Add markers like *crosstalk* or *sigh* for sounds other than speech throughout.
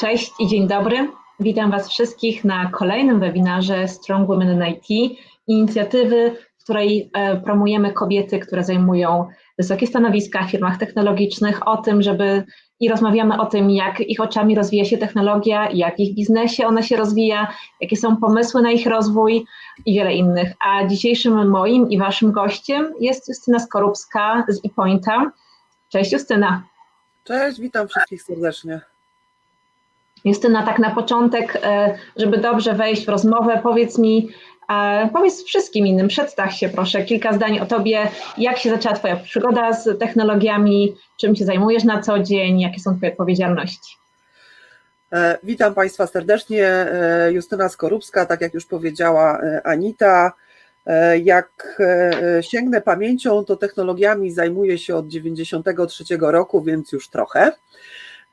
Cześć i dzień dobry. Witam Was wszystkich na kolejnym webinarze Strong Women in IT, inicjatywy, w której e, promujemy kobiety, które zajmują wysokie stanowiska w firmach technologicznych, o tym, żeby i rozmawiamy o tym, jak ich oczami rozwija się technologia, jak ich biznesie ona się rozwija, jakie są pomysły na ich rozwój i wiele innych. A dzisiejszym moim i Waszym gościem jest Justyna Skorupska z ePointa. Cześć Justyna. Cześć, witam wszystkich serdecznie. Justyna, tak na początek, e, żeby dobrze wejść w rozmowę, powiedz mi, e, powiedz wszystkim innym, przedstaw się proszę, kilka zdań o Tobie, jak się zaczęła Twoja przygoda z technologiami, czym się zajmujesz na co dzień, jakie są Twoje odpowiedzialności? E, witam Państwa serdecznie, Justyna Skorupska, tak jak już powiedziała Anita, jak sięgnę pamięcią, to technologiami zajmuję się od 1993 roku, więc już trochę.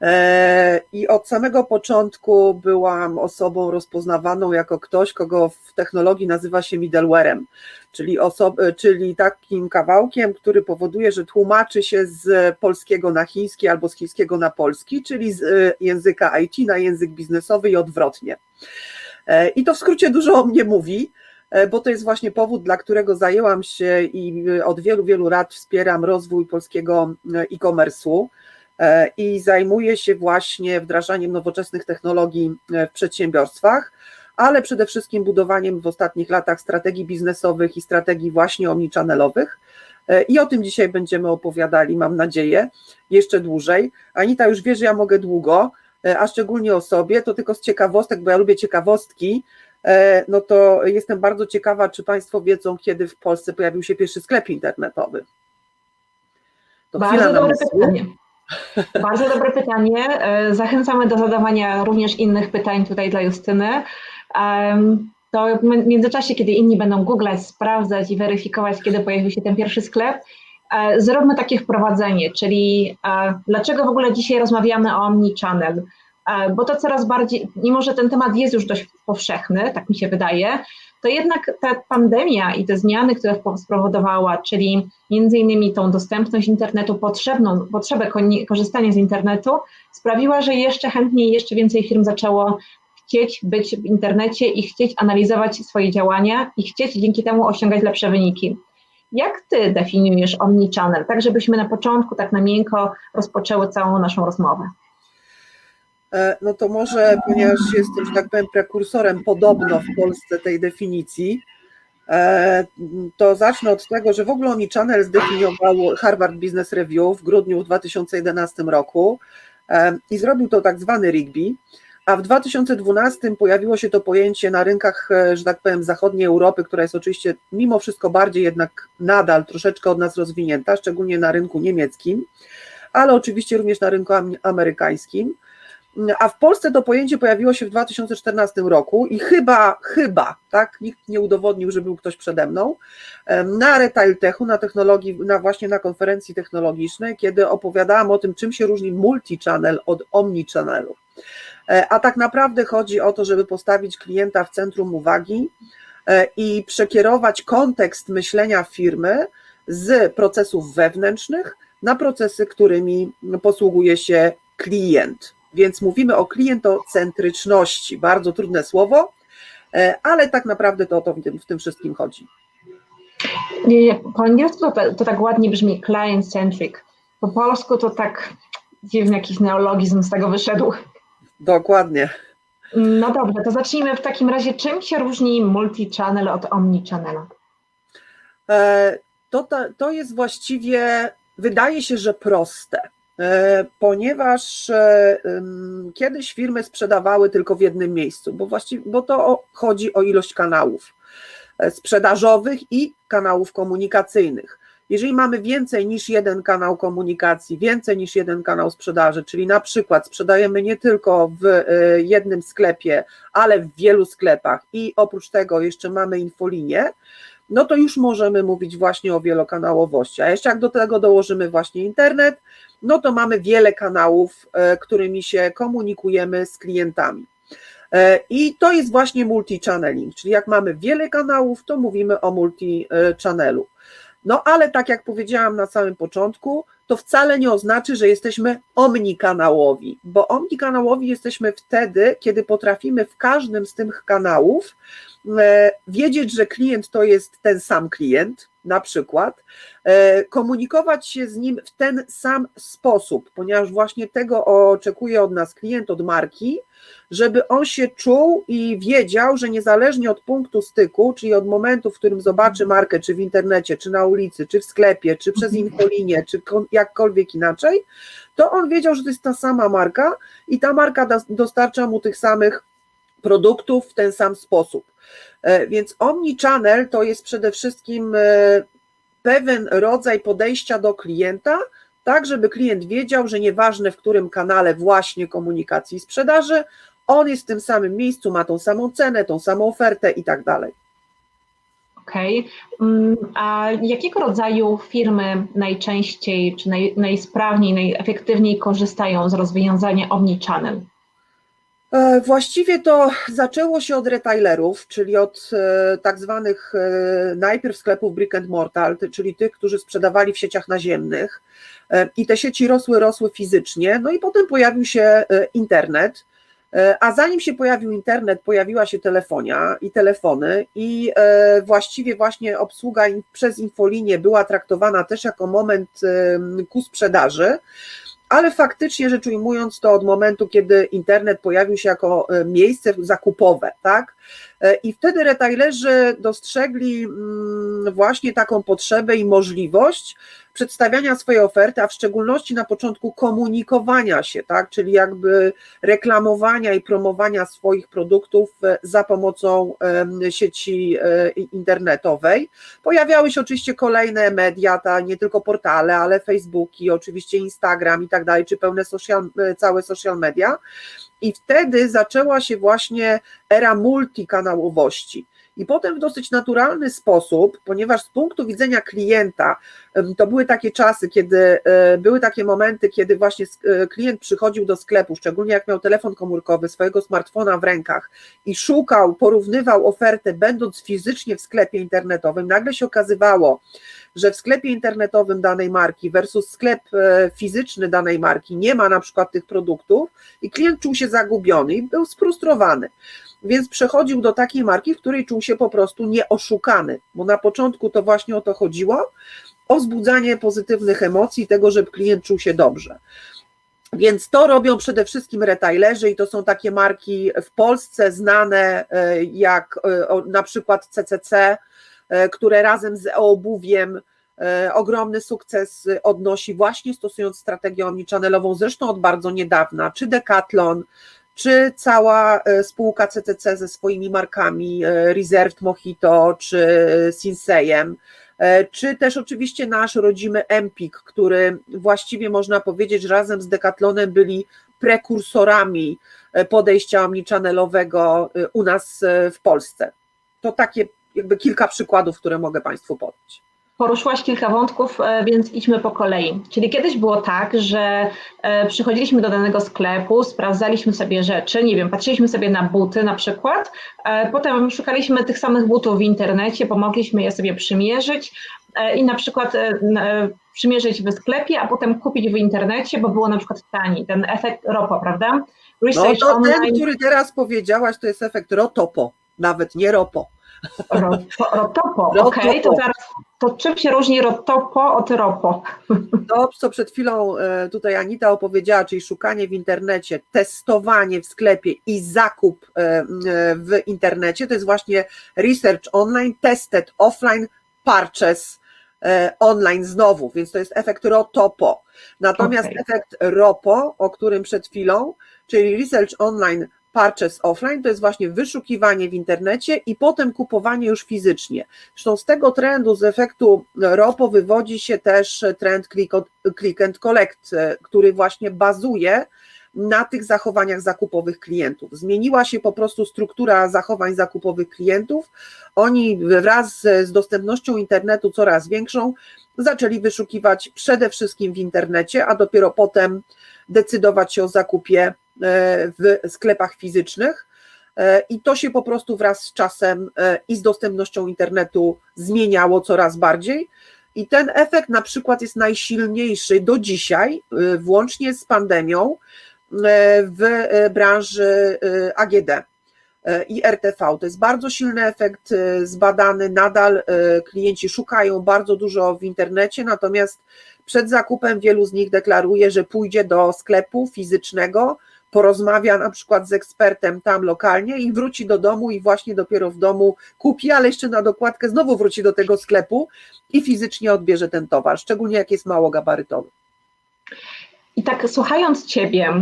E, I od samego początku byłam osobą rozpoznawaną jako ktoś, kogo w technologii nazywa się middlewarem, czyli, osob- czyli takim kawałkiem, który powoduje, że tłumaczy się z polskiego na chiński albo z chińskiego na polski, czyli z e, języka IT na język biznesowy i odwrotnie. E, I to w skrócie dużo o mnie mówi bo to jest właśnie powód, dla którego zajęłam się i od wielu, wielu lat wspieram rozwój polskiego e-commerce'u. E, i zajmuje się właśnie wdrażaniem nowoczesnych technologii e, w przedsiębiorstwach, ale przede wszystkim budowaniem w ostatnich latach strategii biznesowych i strategii właśnie omnichannelowych. E, I o tym dzisiaj będziemy opowiadali, mam nadzieję, jeszcze dłużej. Anita już wie, że ja mogę długo, a szczególnie o sobie, to tylko z ciekawostek, bo ja lubię ciekawostki, no to jestem bardzo ciekawa, czy Państwo wiedzą, kiedy w Polsce pojawił się pierwszy sklep internetowy. To Bardzo dobre pytanie. Bardzo dobre pytanie. E, zachęcamy do zadawania również innych pytań tutaj dla Justyny. To w międzyczasie, kiedy inni będą googlać, sprawdzać i weryfikować, kiedy pojawił się ten pierwszy sklep, e, zróbmy takie wprowadzenie, czyli e, dlaczego w ogóle dzisiaj rozmawiamy o Omnichannel? Bo to coraz bardziej, mimo że ten temat jest już dość powszechny, tak mi się wydaje, to jednak ta pandemia i te zmiany, które spowodowała, czyli między innymi tą dostępność internetu, potrzebną, potrzebę korzystania z internetu, sprawiła, że jeszcze chętniej, jeszcze więcej firm zaczęło chcieć być w internecie i chcieć analizować swoje działania i chcieć dzięki temu osiągać lepsze wyniki. Jak ty definiujesz omnichannel, tak żebyśmy na początku tak na miękko rozpoczęły całą naszą rozmowę? E, no to może, ponieważ jestem, że tak powiem, prekursorem podobno w Polsce tej definicji, e, to zacznę od tego, że w ogóle Omnichannel zdefiniował Harvard Business Review w grudniu 2011 roku e, i zrobił to tak zwany Rigby, a w 2012 pojawiło się to pojęcie na rynkach, że tak powiem, zachodniej Europy, która jest oczywiście mimo wszystko bardziej jednak nadal troszeczkę od nas rozwinięta, szczególnie na rynku niemieckim, ale oczywiście również na rynku amerykańskim a w Polsce to pojęcie pojawiło się w 2014 roku i chyba, chyba, tak, nikt nie udowodnił, że był ktoś przede mną, na Retail Techu, na technologii, na właśnie na konferencji technologicznej, kiedy opowiadałam o tym, czym się różni multi-channel od omni-channelu. E, a tak naprawdę chodzi o to, żeby postawić klienta w centrum uwagi e, i przekierować kontekst myślenia firmy z procesów wewnętrznych na procesy, którymi posługuje się klient. Więc mówimy o klientocentryczności, bardzo trudne słowo, e, ale tak naprawdę to o to w tym, wszystkim chodzi. Nie, nie, po angielsku to, to tak ładnie brzmi client-centric. Po polsku to tak dziwny jakiś neologizm z tego wyszedł. Dokładnie. No dobrze, to zacznijmy w takim razie. Czym się różni multi-channel od omni-channela? E, to, to jest właściwie, wydaje się, że proste. E, ponieważ e, kiedyś firmy sprzedawały tylko w jednym miejscu, bo właściwie, bo to chodzi o ilość kanałów e, sprzedażowych i kanałów komunikacyjnych. Jeżeli mamy więcej niż jeden kanał komunikacji, więcej niż jeden kanał sprzedaży, czyli na przykład sprzedajemy nie tylko w jednym sklepie, ale w wielu sklepach i oprócz tego jeszcze mamy infolinię, no to już możemy mówić właśnie o wielokanałowości. A jeszcze jak do tego dołożymy właśnie internet, no to mamy wiele kanałów, e, którymi się komunikujemy z klientami. E, I to jest właśnie multi-channeling, czyli jak mamy wiele kanałów, to mówimy o multi-channelu. No ale tak jak powiedziałam na samym początku, to wcale nie oznacza, że jesteśmy omnikanałowi, bo omnikanałowi jesteśmy wtedy, kiedy potrafimy w każdym z tych kanałów wiedzieć, że klient to jest ten sam klient, na przykład, e, komunikować się z nim w ten sam sposób, ponieważ właśnie tego oczekuje od nas klient, od marki, żeby on się czuł i wiedział, że niezależnie od punktu styku, czyli od momentu, w którym zobaczy markę, czy w internecie, czy na ulicy, czy w sklepie, czy przez mhm. infolinię, czy jakkolwiek inaczej, to on wiedział, że to jest ta sama marka i ta marka dostarcza mu tych samych produktów w ten sam sposób. E, więc omnichannel to jest przede wszystkim e, pewien rodzaj podejścia do klienta, tak żeby klient wiedział, że nieważne w którym kanale właśnie komunikacji i sprzedaży, on jest w tym samym miejscu, ma tą samą cenę, tą samą ofertę i tak dalej. Okej. Okay. Mm, a jakiego rodzaju firmy najczęściej, czy naj, najsprawniej, najefektywniej korzystają z rozwiązania Omnichannel? E, właściwie to zaczęło się od retailerów, czyli od e, tak zwanych e, najpierw sklepów brick and mortar, czyli tych, którzy sprzedawali w sieciach naziemnych. I te sieci rosły, rosły fizycznie, no i potem pojawił się internet, a zanim się pojawił internet, pojawiła się telefonia i telefony. I właściwie właśnie obsługa przez infolinię była traktowana też jako moment ku sprzedaży, ale faktycznie rzecz ujmując to od momentu, kiedy internet pojawił się jako e, miejsce zakupowe, tak? E, I wtedy retailerzy dostrzegli mm, właśnie taką potrzebę i możliwość przedstawiania swojej oferty, a w szczególności na początku komunikowania się, tak, czyli jakby reklamowania i promowania swoich produktów e, za pomocą sieci e, internetowej. Pojawiały się oczywiście kolejne media, ta, nie tylko portale, ale Facebooki, oczywiście Instagram i tak dalej, czy pełne social, całe social media. I wtedy zaczęła się właśnie era multikanałowości. I potem w dosyć naturalny sposób, ponieważ z punktu widzenia klienta, to były takie czasy, kiedy e, były takie momenty, kiedy właśnie e, klient przychodził do sklepu, szczególnie jak miał telefon komórkowy, swojego smartfona w rękach i szukał, porównywał ofertę, będąc fizycznie w sklepie internetowym, nagle się okazywało, że w sklepie internetowym danej marki versus sklep e, fizyczny danej marki nie ma na przykład tych produktów i klient czuł się zagubiony i był sfrustrowany. Więc przechodził do takiej marki, w której czuł się po prostu nieoszukany, bo na początku to właśnie o to chodziło, o wzbudzanie pozytywnych emocji, tego, żeby klient czuł się dobrze. Więc to robią przede wszystkim retailerzy i to są takie marki w Polsce znane e, jak e, na przykład CCC, które razem z obuwiem e, ogromny sukces odnosi właśnie stosując strategię omnichannelową, zresztą od bardzo niedawna, czy Decathlon, czy cała e, spółka CCC ze swoimi markami Reserved Mojito, czy Sinsejem, czy też oczywiście nasz rodzimy Empik, który właściwie można powiedzieć, razem z Decathlonem byli prekursorami podejścia omnichannelowego u nas w Polsce. To takie jakby kilka przykładów, które mogę Państwu podać. Poruszyłaś kilka wątków, e, więc idźmy po kolei. Czyli kiedyś było tak, że e, przychodziliśmy do danego sklepu, sprawdzaliśmy sobie rzeczy, nie wiem, patrzyliśmy sobie na buty na przykład, e, potem szukaliśmy tych samych butów w internecie, pomogliśmy je sobie przymierzyć i na przykład przymierzyć w sklepie, a potem kupić w internecie, bo było na przykład tani. Ten efekt ROPO, prawda? Research no to online... ten, który teraz powiedziałaś, to jest efekt ROTOPO, nawet nie ROPO. Rotopo, okej, okay. to zaraz, to czym się różni rotopo od ropo? To, co przed chwilą e, tutaj Anita opowiedziała, czyli szukanie w internecie, testowanie w sklepie i zakup e, e, w internecie, to jest właśnie research online, tested offline, purchase online znowu, więc to jest efekt rotopo. Natomiast okay. efekt ropo, o którym przed chwilą, czyli research online, purchase offline to jest właśnie wyszukiwanie w internecie i potem kupowanie już fizycznie. Zresztą z tego trendu, z efektu ROPO wywodzi się też trend click and collect, który właśnie bazuje na tych zachowaniach zakupowych klientów. Zmieniła się po prostu struktura zachowań zakupowych klientów. Oni wraz z dostępnością internetu coraz większą zaczęli wyszukiwać przede wszystkim w internecie, a dopiero potem decydować się o zakupie E, w sklepach fizycznych. E, I to się po prostu wraz z czasem e, i z dostępnością internetu zmieniało coraz bardziej. I ten efekt na przykład jest najsilniejszy do dzisiaj, włącznie z pandemią, w branży AGD i RTV. To jest bardzo silny efekt zbadany. Nadal klienci szukają bardzo dużo w internecie, natomiast przed zakupem wielu z nich deklaruje, że pójdzie do sklepu fizycznego, porozmawia na przykład z ekspertem tam lokalnie i wróci do domu i właśnie dopiero w domu kupi, ale jeszcze na dokładkę znowu wróci do tego sklepu i fizycznie odbierze ten towar, szczególnie jak jest mało gabarytowy. I tak słuchając Ciebie,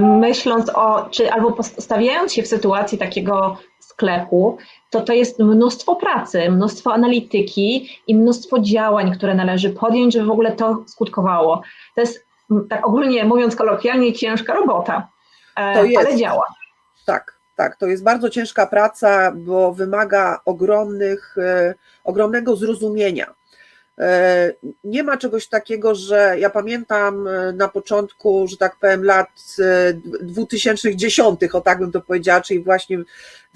myśląc o, czy albo postawiając się w sytuacji takiego sklepu, to to jest mnóstwo pracy, mnóstwo analityki i mnóstwo działań, które należy podjąć, żeby w ogóle to skutkowało. To jest, tak ogólnie mówiąc kolokwialnie, ciężka robota, to jest, ale działa. Tak, tak, to jest bardzo ciężka praca, bo wymaga ogromnych, e, ogromnego zrozumienia. E, nie ma czegoś takiego, że ja pamiętam e, na początku, że tak powiem, lat 2010, e, o tak bym to powiedziała, czyli właśnie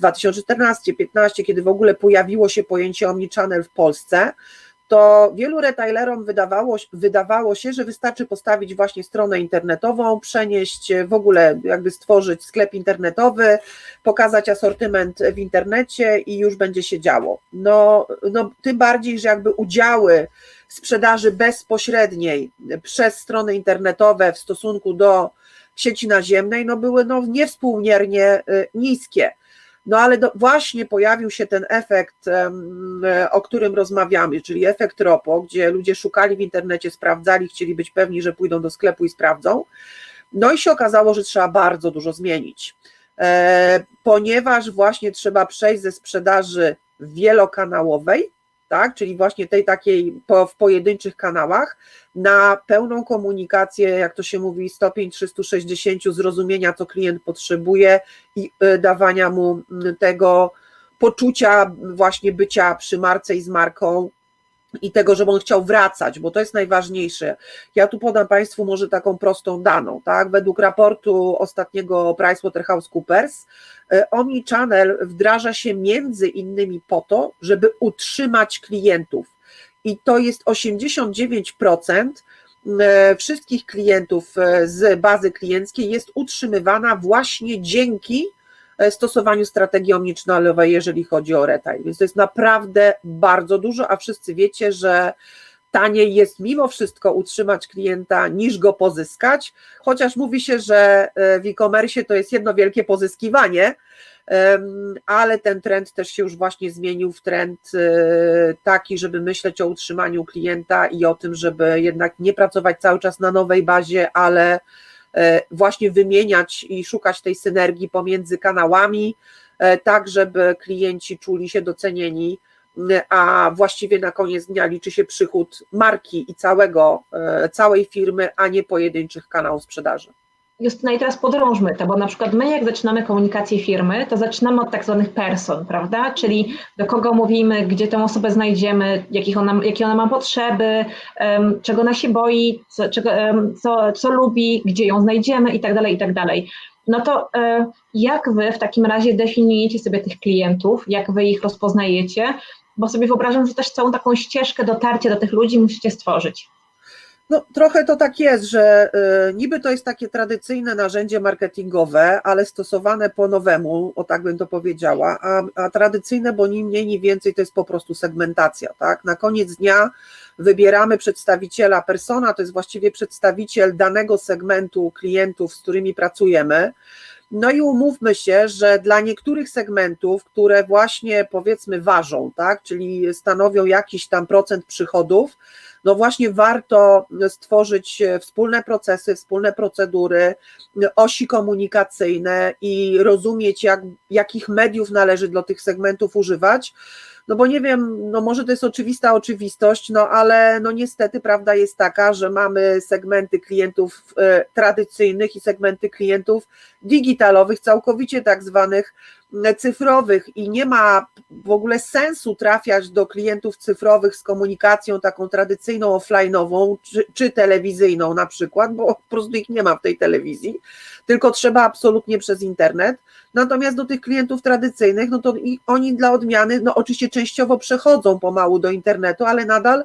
2014-15, kiedy w ogóle pojawiło się pojęcie Omnichannel w Polsce, to wielu retailerom wydawało, wydawało się, że wystarczy postawić właśnie stronę internetową, przenieść w ogóle, jakby stworzyć sklep internetowy, pokazać asortyment w internecie i już będzie się działo. No, no tym bardziej, że jakby udziały sprzedaży bezpośredniej przez strony internetowe w stosunku do sieci naziemnej no były no niewspółmiernie y, niskie. No ale do, właśnie pojawił się ten efekt, o którym rozmawiamy, czyli efekt ROPO, gdzie ludzie szukali w internecie, sprawdzali, chcieli być pewni, że pójdą do sklepu i sprawdzą. No i się okazało, że trzeba bardzo dużo zmienić, e, ponieważ właśnie trzeba przejść ze sprzedaży wielokanałowej tak? czyli właśnie tej takiej po, w pojedynczych kanałach, na pełną komunikację, jak to się mówi, stopień 360 zrozumienia, co klient potrzebuje i e, dawania mu tego poczucia właśnie bycia przy marce i z marką, i tego, żeby on chciał wracać, bo to jest najważniejsze. Ja tu podam Państwu może taką prostą daną, tak? Według raportu ostatniego PricewaterhouseCoopers Omnichannel wdraża się między innymi po to, żeby utrzymać klientów. I to jest 89% e, wszystkich klientów e, z bazy klienckiej jest utrzymywana właśnie dzięki E, stosowaniu strategii omnichannel'owej, jeżeli chodzi o retail. Więc to jest naprawdę bardzo dużo, a wszyscy wiecie, że taniej jest mimo wszystko utrzymać klienta niż go pozyskać, chociaż mówi się, że e, w e-commerce to jest jedno wielkie pozyskiwanie, ale ten trend też się już właśnie zmienił w trend e, taki, żeby myśleć o utrzymaniu klienta i o tym, żeby jednak nie pracować cały czas na nowej bazie, ale E, właśnie wymieniać i szukać tej synergii pomiędzy kanałami, tak żeby klienci czuli się docenieni, a właściwie na koniec dnia liczy się przychód marki i całego, e, całej firmy, a nie pojedynczych kanałów sprzedaży. Justyna, i teraz podrążmy to, bo na przykład my jak zaczynamy komunikację firmy, to zaczynamy od tak zwanych person, prawda? Czyli do kogo mówimy, gdzie tę osobę znajdziemy, jakich ona, jakie ona ma potrzeby, um, czego ona się boi, co, czego, um, co, co lubi, gdzie ją znajdziemy i tak dalej, i tak dalej. No to um, jak wy w takim razie definiujecie sobie tych klientów, jak wy ich rozpoznajecie? Bo sobie wyobrażam, że też całą taką ścieżkę dotarcia do tych ludzi musicie stworzyć. No, trochę to tak jest, że y, niby to jest takie tradycyjne narzędzie marketingowe, ale stosowane po nowemu, o tak bym to powiedziała, a, a tradycyjne, bo ni mniej, ni więcej to jest po prostu segmentacja, tak? Na koniec dnia wybieramy przedstawiciela persona, to jest właściwie przedstawiciel danego segmentu klientów, z którymi pracujemy. No i umówmy się, że dla niektórych segmentów, które właśnie powiedzmy ważą, tak, czyli stanowią jakiś tam procent przychodów, no właśnie warto stworzyć wspólne procesy, wspólne procedury, osi komunikacyjne i rozumieć, jak, jakich mediów należy dla tych segmentów używać. No bo nie wiem, no może to jest oczywista oczywistość, no ale no niestety prawda jest taka, że mamy segmenty klientów e, tradycyjnych i segmenty klientów digitalowych, całkowicie tak zwanych cyfrowych i nie ma w ogóle sensu trafiać do klientów cyfrowych z komunikacją taką tradycyjną, offline'ową czy, czy telewizyjną na przykład, bo po prostu ich nie ma w tej telewizji, tylko trzeba absolutnie przez internet. Natomiast do tych klientów tradycyjnych, no to oni dla odmiany, no oczywiście częściowo przechodzą pomału do internetu, ale nadal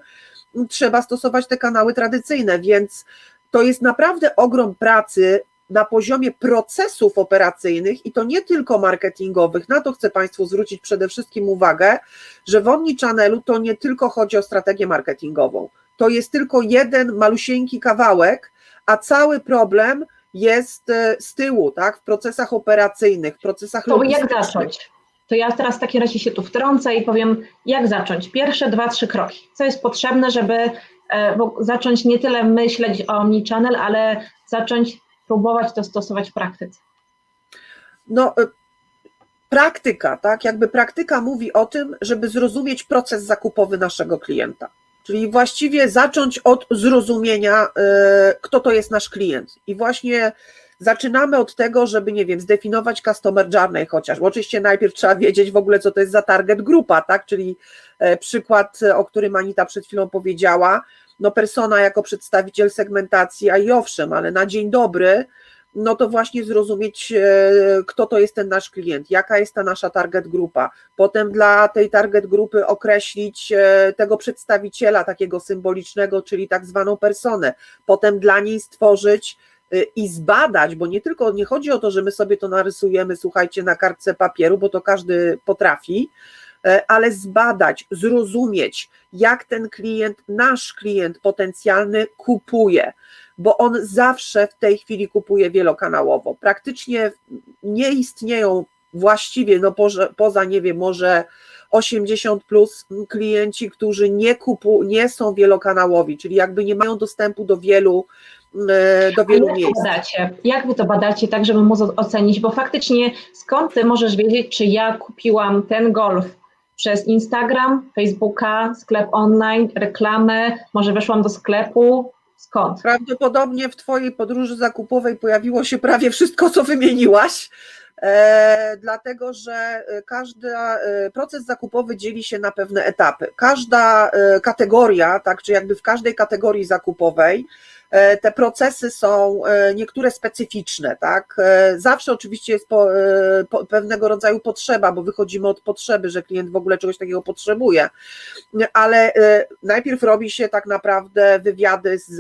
trzeba stosować te kanały tradycyjne, więc to jest naprawdę ogrom pracy na poziomie procesów operacyjnych i to nie tylko marketingowych. Na to chcę Państwu zwrócić przede wszystkim uwagę, że w Omnichannelu to nie tylko chodzi o strategię marketingową. To jest tylko jeden malusieńki kawałek, a cały problem jest e, z tyłu, tak, w procesach operacyjnych, w procesach To jak zacząć? To ja teraz w takim razie się tu wtrącę i powiem, jak zacząć. Pierwsze dwa, trzy kroki. Co jest potrzebne, żeby e, zacząć nie tyle myśleć o Omnichannel, ale zacząć próbować to stosować w praktyce? No, e, praktyka, tak? Jakby praktyka mówi o tym, żeby zrozumieć proces zakupowy naszego klienta. Czyli właściwie zacząć od zrozumienia, e, kto to jest nasz klient. I właśnie zaczynamy od tego, żeby, nie wiem, zdefiniować customer journey chociaż. Bo oczywiście najpierw trzeba wiedzieć w ogóle, co to jest za target grupa, tak? Czyli e, przykład, o którym Anita przed chwilą powiedziała, no persona jako przedstawiciel segmentacji, a i owszem, ale na dzień dobry, no to właśnie zrozumieć, e, kto to jest ten nasz klient, jaka jest ta nasza target grupa. Potem dla tej target grupy określić e, tego przedstawiciela takiego symbolicznego, czyli tak zwaną personę. Potem dla niej stworzyć e, i zbadać, bo nie tylko nie chodzi o to, że my sobie to narysujemy, słuchajcie, na kartce papieru, bo to każdy potrafi, ale zbadać, zrozumieć, jak ten klient, nasz klient potencjalny kupuje, bo on zawsze w tej chwili kupuje wielokanałowo. Praktycznie nie istnieją właściwie, no poza, poza nie wiem, może 80 plus klienci, którzy nie kupu, nie są wielokanałowi, czyli jakby nie mają dostępu do wielu e, do wielu jak miejsc. Badacie? Jak wy to badacie, tak żeby móc ocenić, bo faktycznie skąd ty możesz wiedzieć, czy ja kupiłam ten golf przez Instagram, Facebooka, sklep online, reklamę, może weszłam do sklepu. Skąd? Prawdopodobnie w Twojej podróży zakupowej pojawiło się prawie wszystko, co wymieniłaś. E, dlatego, że e, każdy e, proces zakupowy dzieli się na pewne etapy. Każda e, kategoria, tak, czy jakby w każdej kategorii zakupowej te procesy są e, niektóre specyficzne, tak? E, zawsze oczywiście jest po, po, pewnego rodzaju potrzeba, bo wychodzimy od potrzeby, że klient w ogóle czegoś takiego potrzebuje, ale najpierw robi się tak naprawdę wywiady z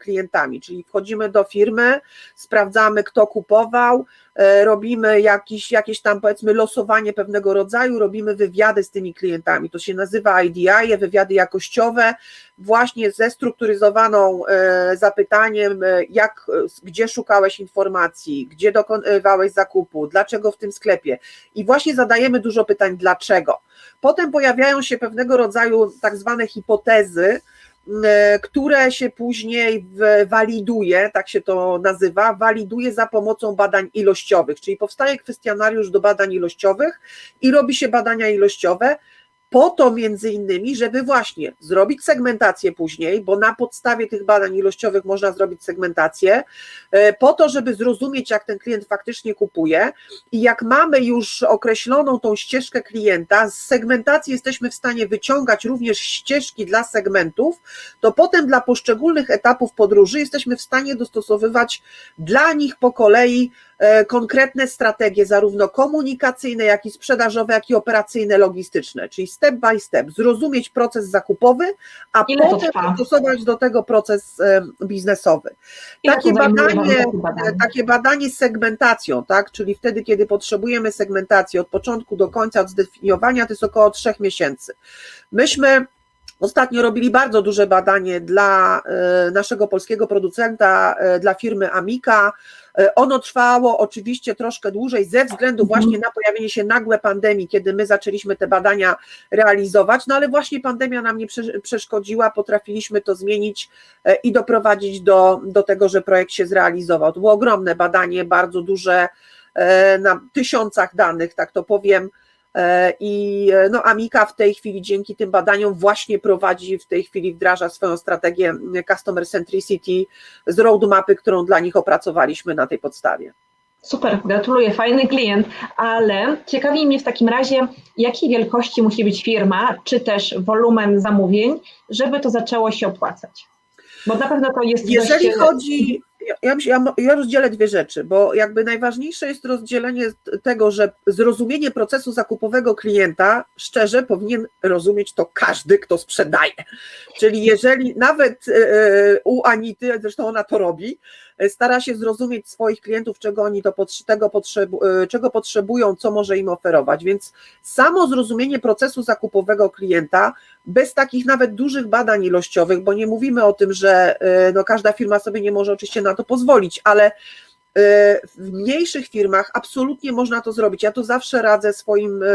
klientami, czyli wchodzimy do firmy, sprawdzamy, kto kupował, robimy jakiś, jakieś tam powiedzmy losowanie pewnego rodzaju, robimy wywiady z tymi klientami. To się nazywa IDI, wywiady jakościowe, właśnie ze strukturyzowaną zapytaniem, e, jak, e, gdzie szukałeś informacji, gdzie dokonywałeś zakupu, dlaczego w tym sklepie. I właśnie zadajemy dużo pytań, dlaczego. Potem pojawiają się pewnego rodzaju tak zwane hipotezy, e, które się później waliduje, tak się to nazywa, waliduje za pomocą badań ilościowych, czyli powstaje kwestionariusz do badań ilościowych i robi się badania ilościowe, po to między innymi, żeby właśnie zrobić segmentację później, bo na podstawie tych badań ilościowych można zrobić segmentację, e, po to, żeby zrozumieć, jak ten klient faktycznie kupuje i jak mamy już określoną tą ścieżkę klienta, z segmentacji jesteśmy w stanie wyciągać również ścieżki dla segmentów, to potem dla poszczególnych etapów podróży jesteśmy w stanie dostosowywać dla nich po kolei E, konkretne strategie, zarówno komunikacyjne, jak i sprzedażowe, jak i operacyjne, logistyczne, czyli step by step, zrozumieć proces zakupowy, a Ile potem stosować do tego proces e, biznesowy. takie badanie, takie badanie z segmentacją, tak, czyli wtedy, kiedy potrzebujemy segmentacji od początku do końca, od zdefiniowania, to jest około trzech miesięcy. Myśmy Ostatnio robili bardzo duże badanie dla e, naszego polskiego producenta, dla firmy Amika. E, ono trwało oczywiście troszkę dłużej ze względu mhm. właśnie na pojawienie się nagłe pandemii, kiedy my zaczęliśmy te badania realizować, no ale właśnie pandemia nam nie przeszkodziła, potrafiliśmy to zmienić e, i doprowadzić do, do tego, że projekt się zrealizował. To było ogromne badanie, bardzo duże, e, na tysiącach danych, tak to powiem, E, I e, no, Amika w tej chwili dzięki tym badaniom właśnie prowadzi, w tej chwili wdraża swoją strategię Customer Centricity z roadmapy, którą dla nich opracowaliśmy na tej podstawie. Super, gratuluję, fajny klient, ale ciekawi mnie w takim razie, jakiej wielkości musi być firma, czy też wolumen zamówień, żeby to zaczęło się opłacać? Bo na pewno to jest. Jeżeli dość... chodzi ja, ja, ja rozdzielę dwie rzeczy, bo jakby najważniejsze jest rozdzielenie tego, że zrozumienie procesu zakupowego klienta szczerze powinien rozumieć to każdy, kto sprzedaje. Czyli jeżeli nawet u Anity, zresztą ona to robi, stara się zrozumieć swoich klientów, czego oni to tego potrzebu, czego potrzebują, co może im oferować. Więc samo zrozumienie procesu zakupowego klienta, bez takich nawet dużych badań ilościowych, bo nie mówimy o tym, że no, każda firma sobie nie może oczywiście na to pozwolić, ale E, w mniejszych firmach absolutnie można to zrobić. Ja to zawsze radzę swoim, e,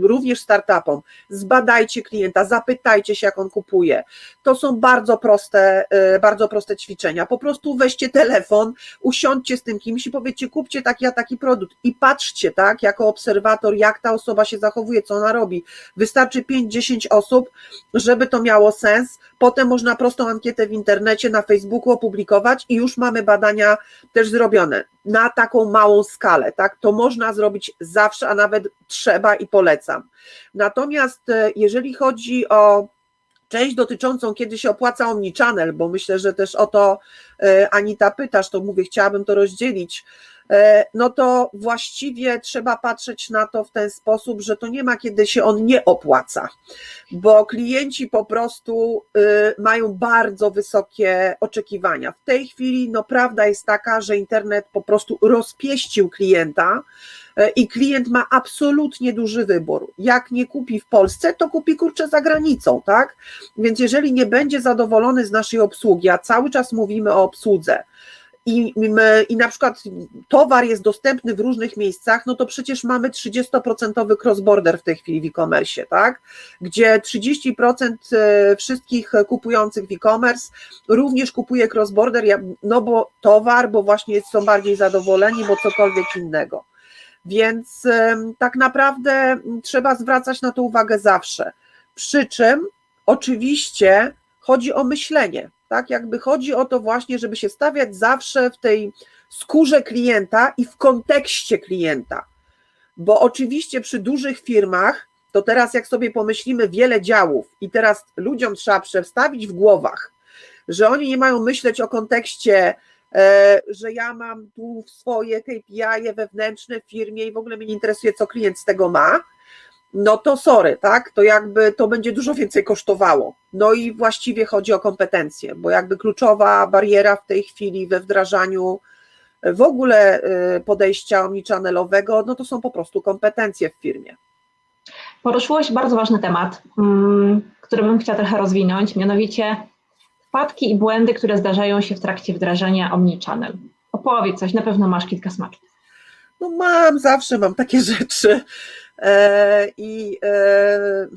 również startupom. Zbadajcie klienta, zapytajcie się, jak on kupuje. To są bardzo proste, e, bardzo proste ćwiczenia. Po prostu weźcie telefon, usiądźcie z tym kimś i powiedzcie, kupcie taki a taki produkt i patrzcie, tak, jako obserwator, jak ta osoba się zachowuje, co ona robi. Wystarczy 5-10 osób, żeby to miało sens. Potem można prostą ankietę w internecie, na Facebooku opublikować i już mamy badania też zrobione na taką małą skalę, tak? To można zrobić zawsze, a nawet trzeba i polecam. Natomiast e, jeżeli chodzi o część dotyczącą, kiedy się opłaca omnichannel, bo myślę, że też o to e, Anita pytasz, to mówię, chciałabym to rozdzielić. E, no to właściwie trzeba patrzeć na to w ten sposób, że to nie ma kiedy się on nie opłaca, bo klienci po prostu y, mają bardzo wysokie oczekiwania. W tej chwili, no prawda jest taka, że internet po prostu rozpieścił klienta e, i klient ma absolutnie duży wybór. Jak nie kupi w Polsce, to kupi kurczę za granicą, tak? Więc jeżeli nie będzie zadowolony z naszej obsługi, a cały czas mówimy o obsłudze, i, i na przykład towar jest dostępny w różnych miejscach, no to przecież mamy 30% cross-border w tej chwili w e-commerce, tak? Gdzie 30% e, wszystkich kupujących w e-commerce również kupuje cross-border, no bo towar, bo właśnie są bardziej zadowoleni, bo cokolwiek innego. Więc tak naprawdę trzeba zwracać na to uwagę zawsze. Przy czym oczywiście chodzi o myślenie, tak? Jakby chodzi o to właśnie, żeby się stawiać zawsze w tej skórze klienta i w kontekście klienta. Bo oczywiście przy dużych firmach, to teraz jak sobie pomyślimy wiele działów i teraz ludziom trzeba przestawić w głowach, że oni nie mają myśleć o kontekście, e, że ja mam tu swoje KPI wewnętrzne w firmie i w ogóle mnie nie interesuje, co klient z tego ma, no to sorry, tak? To jakby to będzie dużo więcej kosztowało. No i właściwie chodzi o kompetencje, bo jakby kluczowa bariera w tej chwili we wdrażaniu w ogóle y, podejścia omnichannelowego, no to są po prostu kompetencje w firmie. Poruszyłeś bardzo ważny temat, mm, który bym chciała trochę rozwinąć, mianowicie wpadki i błędy, które zdarzają się w trakcie wdrażania omnichannel. Opowiedz coś, na pewno masz kilka smaczków. No mam, zawsze mam takie *laughs* rzeczy. E, I e,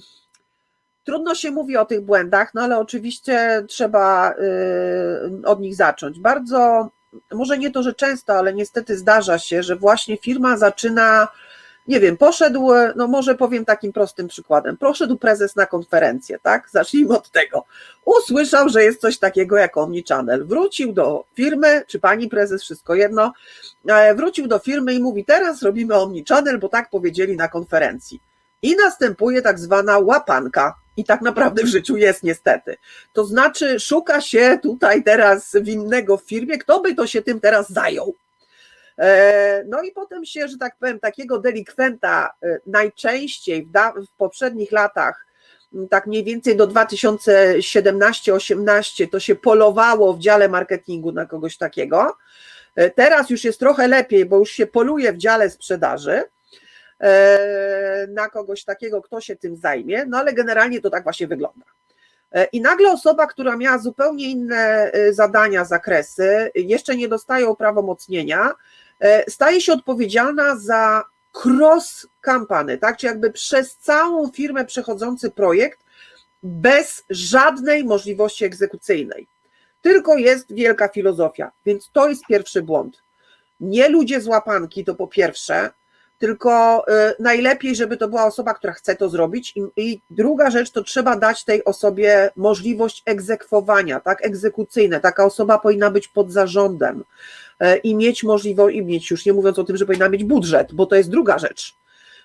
trudno się mówi o tych błędach, no ale oczywiście trzeba e, od nich zacząć. Bardzo, może nie to, że często, ale niestety zdarza się, że właśnie firma zaczyna nie wiem, poszedł, no może powiem takim prostym przykładem, poszedł prezes na konferencję, tak, zacznijmy od tego, usłyszał, że jest coś takiego jak Omnichannel, wrócił do firmy, czy pani prezes, wszystko jedno, e, wrócił do firmy i mówi, teraz robimy Omnichannel, bo tak powiedzieli na konferencji. I następuje tak zwana łapanka, i tak naprawdę w życiu jest niestety. To znaczy, szuka się tutaj teraz winnego w firmie, kto by to się tym teraz zajął. E, no i potem się, że tak powiem, takiego delikwenta e, najczęściej w, poprzednich latach, tak mniej więcej do 2017-18 to się polowało w dziale marketingu na kogoś takiego. E, teraz już jest trochę lepiej, bo już się poluje w dziale sprzedaży na kogoś takiego, kto się tym zajmie, no ale generalnie to tak właśnie wygląda. I nagle osoba, która miała zupełnie inne zadania, zakresy, jeszcze nie dostaje uprawomocnienia, staje się odpowiedzialna za cross kampany, tak? Czy jakby przez całą firmę przechodzący projekt bez żadnej możliwości egzekucyjnej. Tylko jest wielka filozofia, więc to jest pierwszy błąd. Nie ludzie z łapanki, to po pierwsze, tylko y, najlepiej, żeby to była osoba, która chce to zrobić. I, druga rzecz, to trzeba dać tej osobie możliwość egzekwowania, tak, egzekucyjne. Taka osoba powinna być pod zarządem e, i mieć możliwość, i mieć, już nie mówiąc o tym, że powinna mieć budżet, bo to jest druga rzecz.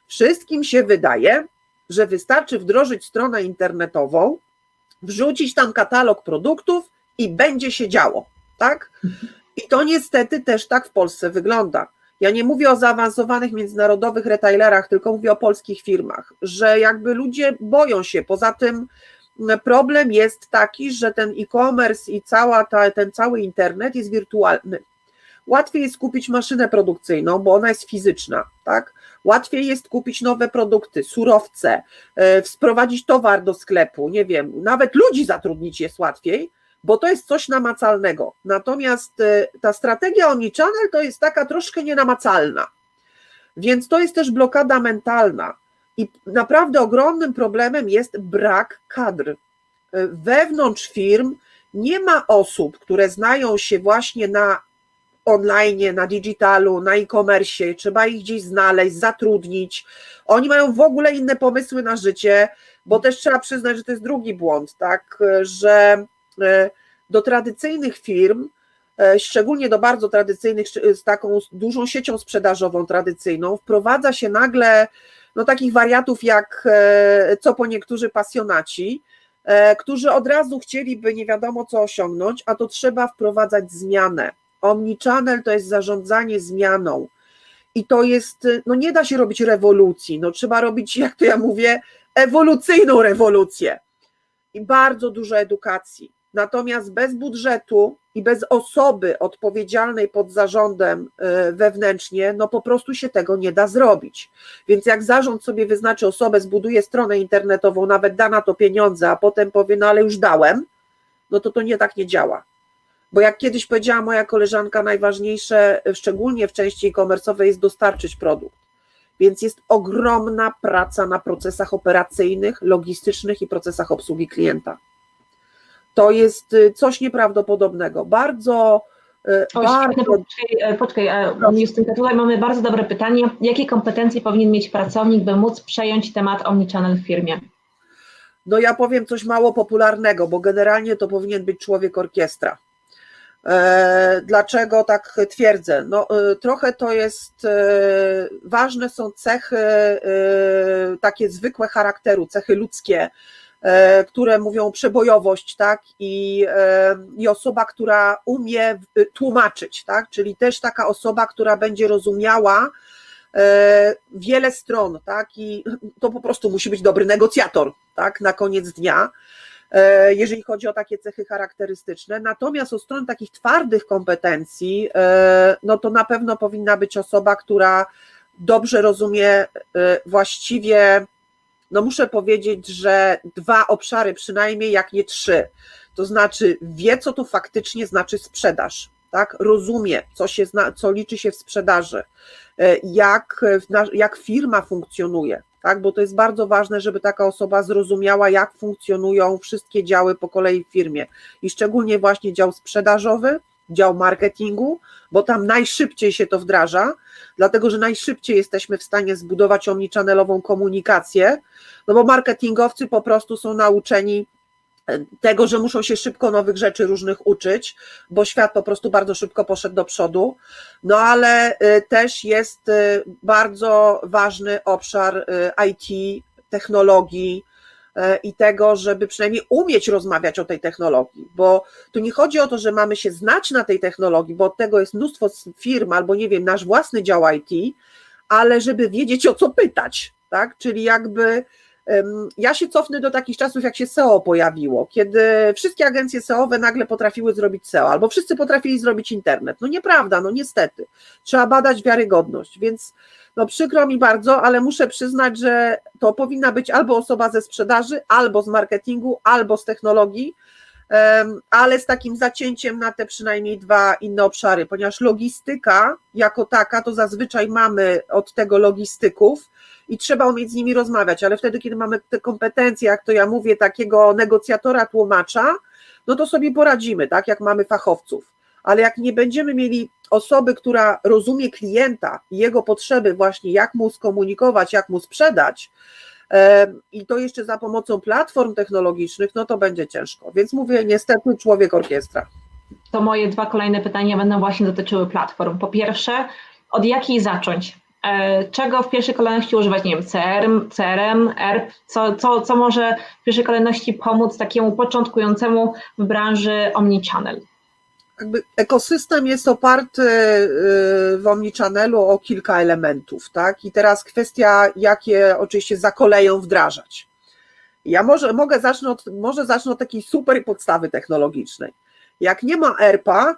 Wszystkim się wydaje, że wystarczy wdrożyć stronę internetową, wrzucić tam katalog produktów i będzie się działo, tak? I to niestety też tak w Polsce wygląda. Ja nie mówię o zaawansowanych międzynarodowych retailerach, tylko mówię o polskich firmach, że jakby ludzie boją się. Poza tym problem jest taki, że ten e-commerce i cała ta, ten cały internet jest wirtualny. Łatwiej jest kupić maszynę produkcyjną, bo ona jest fizyczna, tak? Łatwiej jest kupić nowe produkty, surowce, sprowadzić towar do sklepu, nie wiem, nawet ludzi zatrudnić jest łatwiej, bo to jest coś namacalnego. Natomiast yy, ta strategia omnichannel to jest taka troszkę nienamacalna. Więc to jest też blokada mentalna. I naprawdę ogromnym problemem jest brak kadr. Wewnątrz firm nie ma osób, które znają się właśnie na online, na digitalu, na e-commerce, trzeba ich gdzieś znaleźć, zatrudnić. Oni mają w ogóle inne pomysły na życie, bo też trzeba przyznać, że to jest drugi błąd, tak, że e, do tradycyjnych firm, e, szczególnie do bardzo tradycyjnych, z taką dużą siecią sprzedażową tradycyjną, wprowadza się nagle no, takich wariatów jak e, co po niektórzy pasjonaci, którzy od razu chcieliby nie wiadomo co osiągnąć, a to trzeba wprowadzać zmianę. Omnichannel to jest zarządzanie zmianą. I to jest, no nie da się robić rewolucji, no trzeba robić, *laughs* jak to ja mówię, ewolucyjną rewolucję. I bardzo dużo edukacji. Natomiast bez budżetu i bez osoby odpowiedzialnej pod zarządem e, wewnętrznie, no po prostu się tego nie da zrobić. Więc jak zarząd sobie wyznaczy osobę, zbuduje stronę internetową, nawet da na to pieniądze, a potem powie, no ale już dałem, no to to nie tak nie działa. Bo jak kiedyś powiedziała moja koleżanka, najważniejsze, szczególnie w części e-commerce'owej, jest dostarczyć produkt. Więc jest ogromna praca na procesach operacyjnych, logistycznych i procesach obsługi klienta. To jest y, coś nieprawdopodobnego. Bardzo. Y, o, bardzo... Poczekaj, poczekaj Justynka, tutaj mamy bardzo dobre pytanie. Jakie kompetencje powinien mieć pracownik, by móc przejąć temat omnichannel w firmie? No ja powiem coś mało popularnego, bo generalnie to powinien być człowiek orkiestra. E, dlaczego tak twierdzę? No, e, trochę to jest, e, ważne są cechy takie zwykłe charakteru, cechy ludzkie, które mówią przebojowość, tak, i, i osoba, która umie tłumaczyć, tak, czyli też taka osoba, która będzie rozumiała wiele stron, tak, i to po prostu musi być dobry negocjator, tak, na koniec dnia. E, jeżeli chodzi o takie cechy charakterystyczne. Natomiast o stronę takich twardych kompetencji, e, no to na pewno powinna być osoba, która dobrze rozumie e, właściwie, no muszę powiedzieć, że dwa obszary przynajmniej, jak nie trzy. To znaczy wie, co to faktycznie znaczy sprzedaż, tak? Rozumie, co, się zna, co liczy się w sprzedaży, jak, jak firma funkcjonuje, tak? bo to jest bardzo ważne, żeby taka osoba zrozumiała, jak funkcjonują wszystkie działy po kolei w firmie i szczególnie właśnie dział sprzedażowy, dział marketingu, bo tam najszybciej się to wdraża, dlatego że najszybciej jesteśmy w stanie zbudować omnichannelową komunikację, no bo marketingowcy po prostu są nauczeni tego, że muszą się szybko nowych rzeczy różnych uczyć, bo świat po prostu bardzo szybko poszedł do przodu. No ale y, też jest y, bardzo ważny obszar y, IT, technologii i tego, żeby przynajmniej umieć rozmawiać o tej technologii, bo tu nie chodzi o to, że mamy się znać na tej technologii, bo od tego jest mnóstwo firm albo nie wiem, nasz własny dział IT, ale żeby wiedzieć o co pytać, tak? Czyli jakby ja się cofnę do takich czasów, jak się SEO pojawiło, kiedy wszystkie agencje SEOwe nagle potrafiły zrobić SEO, albo wszyscy potrafili zrobić internet. No nieprawda, no niestety. Trzeba badać wiarygodność, więc no przykro mi bardzo, ale muszę przyznać, że to powinna być albo osoba ze sprzedaży, albo z marketingu, albo z technologii, ale z takim zacięciem na te przynajmniej dwa inne obszary, ponieważ logistyka jako taka, to zazwyczaj mamy od tego logistyków, i trzeba umieć z nimi rozmawiać, ale wtedy, kiedy mamy te kompetencje, jak to ja mówię, takiego negocjatora, tłumacza, no to sobie poradzimy, tak, jak mamy fachowców. Ale jak nie będziemy mieli osoby, która rozumie klienta i jego potrzeby, właśnie jak mu skomunikować, jak mu sprzedać, i to jeszcze za pomocą platform technologicznych, no to będzie ciężko. Więc mówię, niestety, człowiek orkiestra. To moje dwa kolejne pytania będą właśnie dotyczyły platform. Po pierwsze, od jakiej zacząć? E, czego w pierwszej kolejności używać, nie wiem, CRM, CRM ERP, co, co, co może w pierwszej kolejności pomóc takiemu początkującemu w branży omnichannel? Ekosystem jest oparty w Omnichannelu o kilka elementów, tak? I teraz kwestia, jakie oczywiście za koleją wdrażać. Ja może mogę zacznę od, może zacznę od takiej super podstawy technologicznej. Jak nie ma ERPA,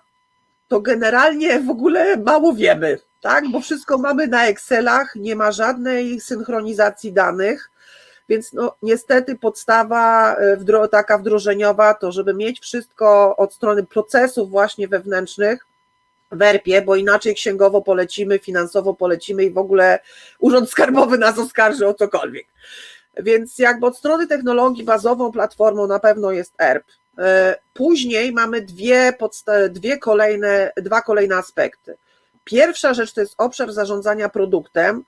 to generalnie w ogóle mało wiemy, tak? Bo wszystko mamy na Excelach, nie ma żadnej synchronizacji danych. Więc no, niestety podstawa e, taka wdrożeniowa to, żeby mieć wszystko od strony procesów właśnie wewnętrznych w ERP-ie, bo inaczej księgowo polecimy, finansowo polecimy i w ogóle Urząd Skarbowy nas oskarży o cokolwiek. Więc jakby od strony technologii bazową platformą na pewno jest ERP. E, później mamy dwie, dwie kolejne, dwa kolejne aspekty. Pierwsza rzecz to jest obszar zarządzania produktem,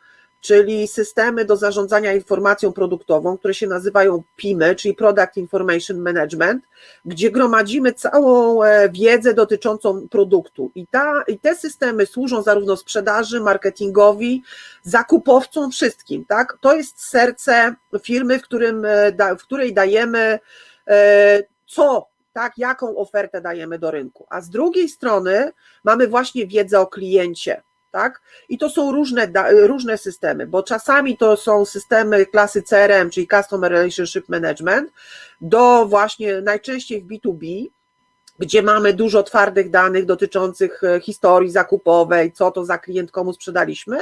czyli systemy do zarządzania informacją produktową, które się nazywają PIMy, czyli Product Information Management, gdzie gromadzimy całą e, wiedzę dotyczącą produktu. I, ta, I te systemy służą zarówno sprzedaży, marketingowi, zakupowcom, wszystkim. Tak? To jest serce firmy, w, którym, e, w której dajemy e, co tak, jaką ofertę dajemy do rynku. A z drugiej strony mamy właśnie wiedzę o kliencie, tak? I to są różne, różne systemy, bo czasami to są systemy klasy CRM, czyli Customer Relationship Management, do właśnie najczęściej w B2B, gdzie mamy dużo twardych danych dotyczących e, historii zakupowej, co to za klient komu sprzedaliśmy,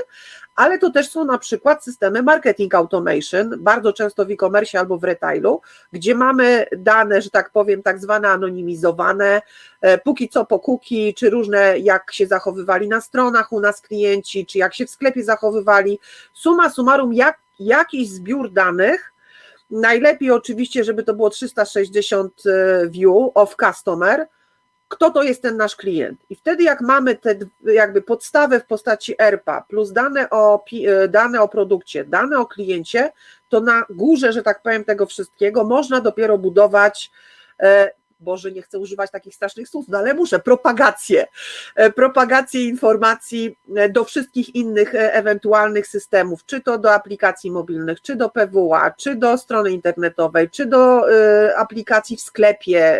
ale to też są na przykład systemy marketing automation, bardzo często w e-commerce albo w retailu, gdzie mamy dane, że tak powiem, tak zwane anonimizowane, e, póki co po cookie, czy różne, jak się zachowywali na stronach u nas klienci, czy jak się w sklepie zachowywali. Suma summarum, jak, jakiś zbiór danych, Najlepiej oczywiście, żeby to było 360 e, view of customer, kto to jest ten nasz klient. I wtedy jak mamy te jakby podstawę w postaci ERPA plus dane o, e, dane o produkcie, dane o kliencie, to na górze, że tak powiem, tego wszystkiego można dopiero budować e, Boże, nie chcę używać takich strasznych słów, no ale muszę, propagację, e, propagację informacji e, do wszystkich innych e, ewentualnych systemów, czy to do aplikacji mobilnych, czy do PWA, czy do strony internetowej, czy do aplikacji w sklepie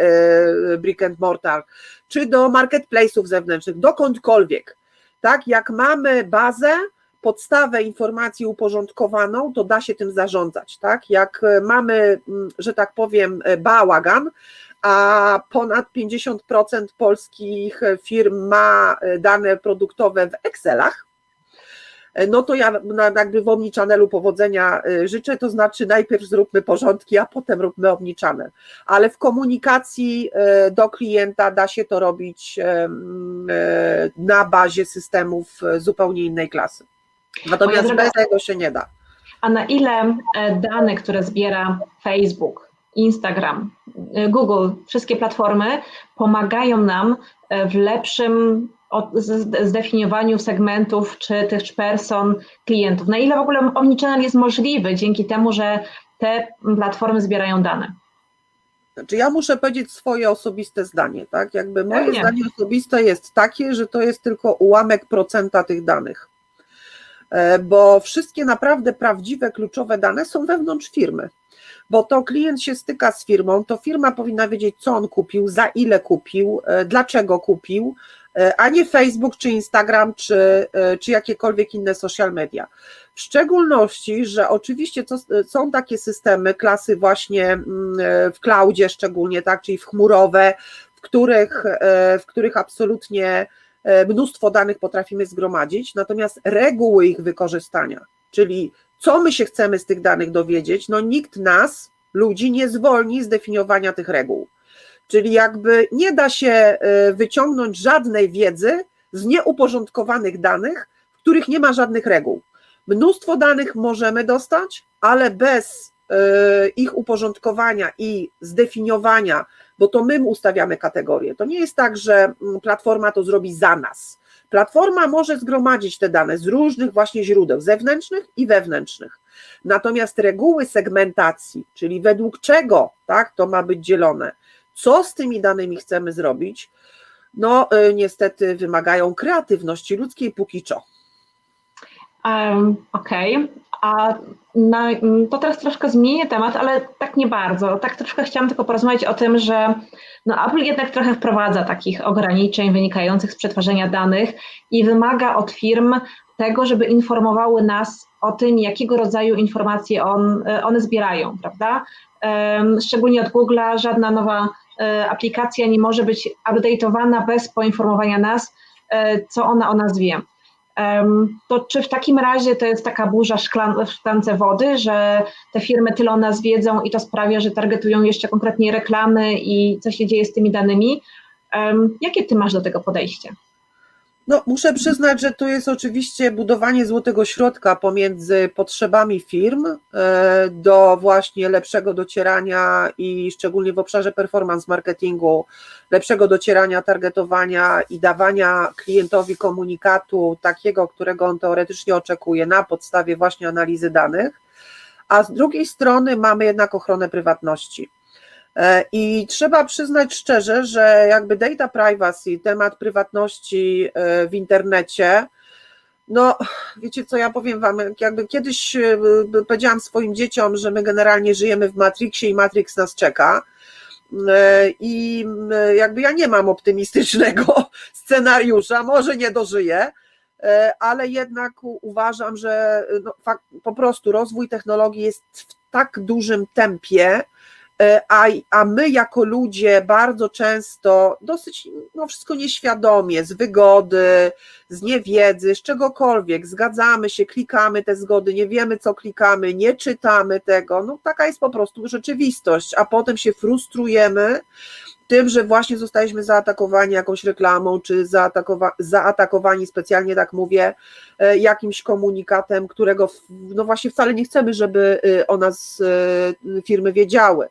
brick and mortar, czy do marketplace'ów zewnętrznych, dokądkolwiek. Tak, jak mamy bazę, podstawę informacji uporządkowaną, to da się tym zarządzać. Tak? Jak mamy, że tak powiem, bałagan, a ponad 50% polskich firm ma dane produktowe w Excelach, no to ja jakby w Omnichannelu powodzenia y, życzę, to znaczy najpierw zróbmy porządki, a potem róbmy Omnichannel, ale w komunikacji do klienta da się to robić na bazie systemów zupełnie innej klasy. Natomiast bez tego się nie da. A na ile e, dane, które zbiera Facebook, Instagram, y, Google, wszystkie platformy pomagają nam e, w lepszym zdefiniowaniu segmentów czy tych person klientów. Na ile w ogóle omnichannel jest możliwy dzięki temu, że te platformy zbierają dane? Znaczy ja muszę powiedzieć swoje osobiste zdanie, tak? Jakby moje Pewnie. zdanie osobiste jest takie, że to jest tylko ułamek procenta tych danych. E, bo wszystkie naprawdę prawdziwe, kluczowe dane są wewnątrz firmy bo to klient się styka z firmą, to firma powinna wiedzieć, co on kupił, za ile kupił, e, dlaczego kupił, e, a nie Facebook, czy Instagram, czy, e, czy jakiekolwiek inne social media. W szczególności, że oczywiście to, są takie systemy klasy właśnie mm, w cloudzie szczególnie, tak, czyli w chmurowe, w których, w których absolutnie mnóstwo danych potrafimy zgromadzić, natomiast reguły ich wykorzystania, czyli co my się chcemy z tych danych dowiedzieć? No nikt nas, ludzi, nie zwolni z definiowania tych reguł. Czyli jakby nie da się e, wyciągnąć żadnej wiedzy z nieuporządkowanych danych, w których nie ma żadnych reguł. Mnóstwo danych możemy dostać, ale bez e, ich uporządkowania i zdefiniowania, bo to my ustawiamy kategorie. To nie jest tak, że mm, platforma to zrobi za nas. Platforma może zgromadzić te dane z różnych właśnie źródeł zewnętrznych i wewnętrznych. Natomiast reguły segmentacji, czyli według czego tak, to ma być dzielone, co z tymi danymi chcemy zrobić, no y, niestety wymagają kreatywności ludzkiej póki co. Um, Okej, okay. A na, mm, to teraz troszkę zmienię temat, ale tak nie bardzo. Tak troszkę chciałam tylko porozmawiać o tym, że no Apple jednak trochę wprowadza takich ograniczeń wynikających z przetwarzania danych i wymaga od firm tego, żeby informowały nas o tym, jakiego rodzaju informacje on, e, one zbierają, prawda? Szczególnie od Google'a żadna nowa e, aplikacja nie może być update'owana bez poinformowania nas, e, co ona o nas wie. To czy w takim razie to jest taka burza w szklance wody, że te firmy tyle o nas wiedzą i to sprawia, że targetują jeszcze konkretnie reklamy i co się dzieje z tymi danymi? Jakie ty masz do tego podejście? No, muszę przyznać, że tu jest oczywiście budowanie złotego środka pomiędzy potrzebami firm e, do właśnie lepszego docierania i szczególnie w obszarze performance marketingu, lepszego docierania, targetowania i dawania klientowi komunikatu takiego, którego on teoretycznie oczekuje na podstawie właśnie analizy danych, a z drugiej strony mamy jednak ochronę prywatności. E, I trzeba przyznać szczerze, że jakby data privacy, temat prywatności e, w internecie, no, wiecie co, ja powiem wam, jakby kiedyś e, powiedziałam swoim dzieciom, że my generalnie żyjemy w Matrixie i Matrix nas czeka. I jakby ja nie mam optymistycznego *laughs* scenariusza, może nie dożyję, ale jednak uważam, że no, po prostu rozwój technologii jest w tak dużym tempie, a, a my jako ludzie bardzo często dosyć no wszystko nieświadomie, z wygody, z niewiedzy, z czegokolwiek, zgadzamy się, klikamy te zgody, nie wiemy co klikamy, nie czytamy tego, no taka jest po prostu rzeczywistość, a potem się frustrujemy, tym, że właśnie zostaliśmy zaatakowani jakąś reklamą, czy zaatakowa zaatakowani, specjalnie tak mówię, e, jakimś komunikatem, którego no właśnie wcale nie chcemy, żeby y, o nas y, firmy wiedziały.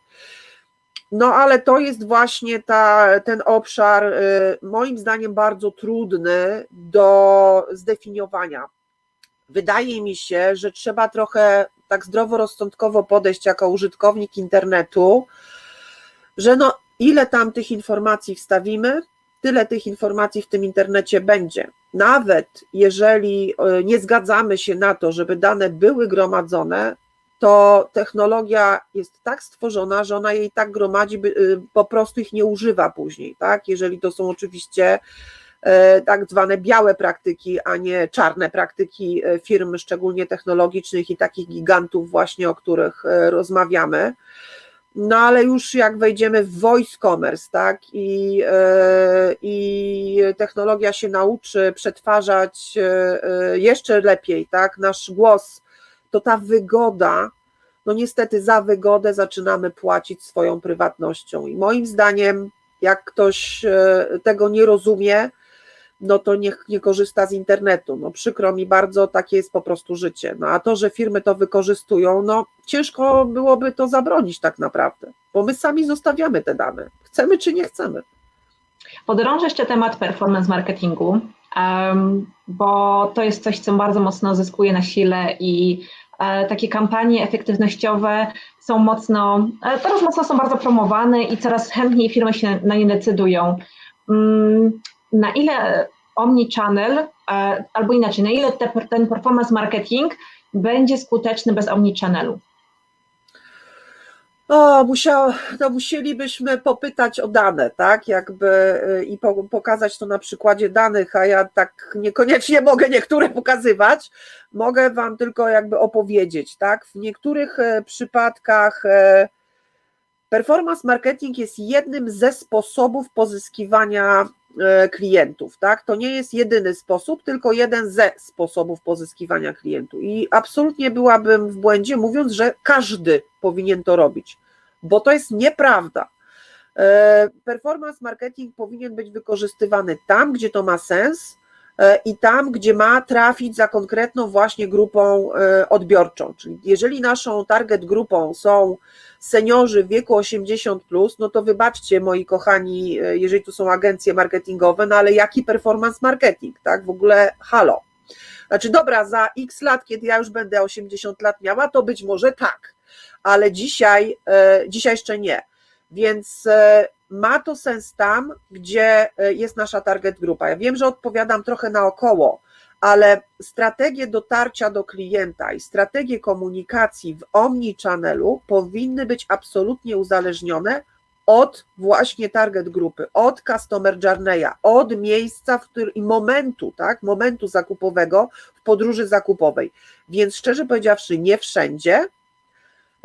No ale to jest właśnie ta, ten obszar, y, moim zdaniem, bardzo trudny do zdefiniowania. Wydaje mi się, że trzeba trochę tak zdroworozsądkowo podejść jako użytkownik internetu, że no ile tam tych informacji wstawimy, tyle tych informacji w tym internecie będzie. Nawet jeżeli e, nie zgadzamy się na to, żeby dane były gromadzone, to technologia jest tak stworzona, że ona jej tak gromadzi, e, po prostu ich nie używa później, tak? Jeżeli to są oczywiście e, tak zwane białe praktyki, a nie czarne praktyki firm, szczególnie technologicznych i takich gigantów właśnie, o których rozmawiamy. No ale już jak wejdziemy w voice commerce, tak, i, e, i technologia się nauczy przetwarzać e, e, jeszcze lepiej, tak, nasz głos, to ta wygoda, no niestety za wygodę zaczynamy płacić swoją prywatnością. I moim zdaniem, jak ktoś tego nie rozumie, no to niech nie korzysta z internetu. No przykro mi bardzo, takie jest po prostu życie. No a to, że firmy to wykorzystują, no ciężko byłoby to zabronić tak naprawdę, bo my sami zostawiamy te dane, chcemy czy nie chcemy. Podrążę jeszcze temat performance marketingu, bo to jest coś, co bardzo mocno zyskuje na sile i e, takie kampanie efektywnościowe są mocno, e, teraz mocno są bardzo promowane i coraz chętniej firmy się na nie decydują. Na ile omnichannel, e, albo inaczej, na ile te, ten performance marketing będzie skuteczny bez omnichannelu? O, musiał, no musielibyśmy popytać o dane, tak, jakby y, i po, pokazać to na przykładzie danych, a ja tak niekoniecznie mogę niektóre pokazywać, mogę Wam tylko jakby opowiedzieć, tak, w niektórych e, przypadkach e, performance marketing jest jednym ze sposobów pozyskiwania klientów, tak? To nie jest jedyny sposób, tylko jeden ze sposobów pozyskiwania klientów. I absolutnie byłabym w błędzie, mówiąc, że każdy powinien to robić, bo to jest nieprawda. E, performance marketing powinien być wykorzystywany tam, gdzie to ma sens, E, i tam, gdzie ma trafić za konkretną właśnie grupą e, odbiorczą. Czyli jeżeli naszą target grupą są seniorzy w wieku 80, plus, no to wybaczcie, moi kochani, e, jeżeli tu są agencje marketingowe, no ale jaki performance marketing, tak? W ogóle halo. Znaczy, dobra, za x lat, kiedy ja już będę 80 lat miała, to być może tak, ale dzisiaj, dzisiaj jeszcze nie. Więc ma to sens tam, gdzie e, jest nasza target grupa. Ja wiem, że odpowiadam trochę naokoło, ale strategie dotarcia do klienta i strategie komunikacji w omnichannelu powinny być absolutnie uzależnione od właśnie target grupy, od customer journey'a, od miejsca w którym, i momentu, tak, momentu zakupowego w podróży zakupowej. Więc szczerze powiedziawszy, nie wszędzie.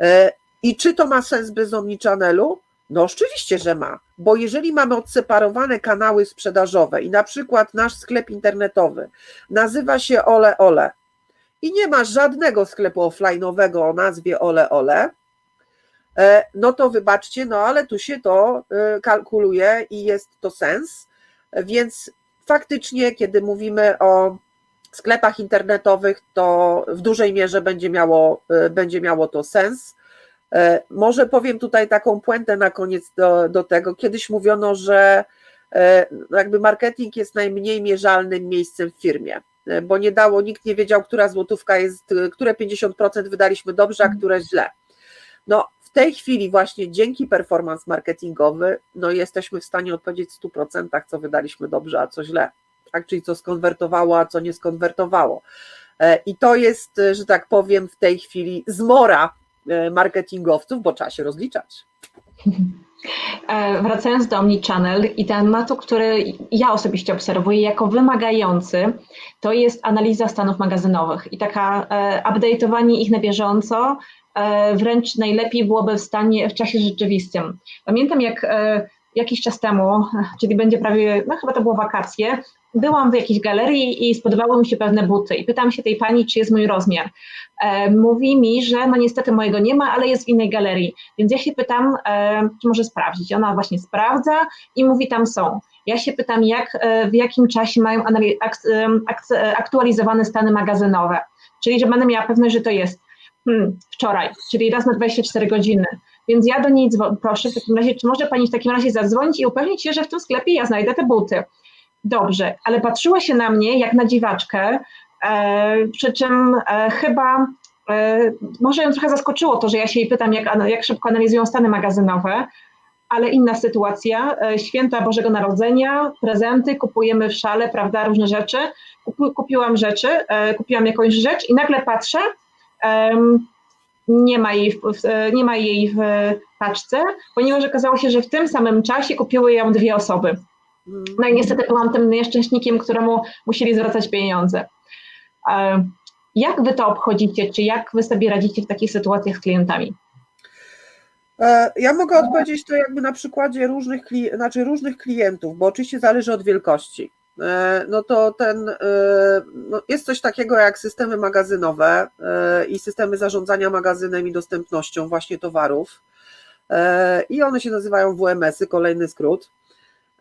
E, I czy to ma sens bez omnichannelu? No oczywiście, że ma, bo jeżeli mamy odseparowane kanały sprzedażowe i na przykład nasz sklep internetowy nazywa się Ole Ole i nie ma żadnego sklepu offline'owego o nazwie Ole Ole, e, no to wybaczcie, no ale tu się to e, kalkuluje i jest to sens, więc faktycznie, kiedy mówimy o sklepach internetowych, to w dużej mierze będzie miało, e, będzie miało to sens. E, może powiem tutaj taką puentę na koniec do, do tego. Kiedyś mówiono, że e, jakby marketing jest najmniej mierzalnym miejscem w firmie, e, bo nie dało, nikt nie wiedział, która złotówka jest, które 50% wydaliśmy dobrze, a mhm. które źle. No, w tej chwili właśnie dzięki performance marketingowy, no jesteśmy w stanie odpowiedzieć w 100%, co wydaliśmy dobrze, a co źle, tak? czyli co skonwertowało, a co nie skonwertowało. I to jest, że tak powiem, w tej chwili zmora marketingowców, bo trzeba się rozliczać. E, wracając do Omnichannel i tematu, który ja osobiście obserwuję jako wymagający, to jest analiza stanów magazynowych i taka e, update'owanie ich na bieżąco, wręcz najlepiej byłoby w stanie w czasie rzeczywistym. Pamiętam jak jakiś czas temu, czyli będzie prawie, no chyba to było wakacje, byłam w jakiejś galerii i spodobały mi się pewne buty i pytam się tej pani, czy jest mój rozmiar. E, mówi mi, że no niestety mojego nie ma, ale jest w innej galerii. Więc ja się pytam, e, czy może sprawdzić. Ona właśnie sprawdza i mówi, tam są. Ja się pytam, jak, e, w jakim czasie mają aktualizowane stany magazynowe. Czyli, że będę miała pewność, że to jest hmm, wczoraj, czyli raz na 24 godziny. Więc ja do niej proszę w takim razie, czy może Pani w takim razie zadzwonić i upewnić się, że w tym sklepie ja znajdę te buty. Dobrze, ale patrzyła się na mnie jak na dziwaczkę, e, przy czym e, chyba e, może ją trochę zaskoczyło to, że ja się jej pytam, jak, jak szybko analizują stany magazynowe, ale inna sytuacja, święta Bożego Narodzenia, prezenty, kupujemy w szale, prawda, różne rzeczy. Kupi, kupiłam rzeczy, kupiłam jakąś rzecz i nagle patrzę, nie ma jej w, nie ma jej w paczce, ponieważ okazało się, że w tym samym czasie kupiły ją dwie osoby. No i niestety byłam tym nieszczęśnikiem, któremu musieli zwracać pieniądze. Jak wy to obchodzicie, czy jak wy sobie radzicie w takich sytuacjach z klientami? E, ja mogę odpowiedzieć to jakby na przykładzie różnych, znaczy różnych klientów, bo oczywiście zależy od wielkości. E, no to ten, e, no jest coś takiego jak systemy magazynowe i systemy zarządzania magazynem i dostępnością właśnie towarów. I one się nazywają WMS-y, kolejny skrót.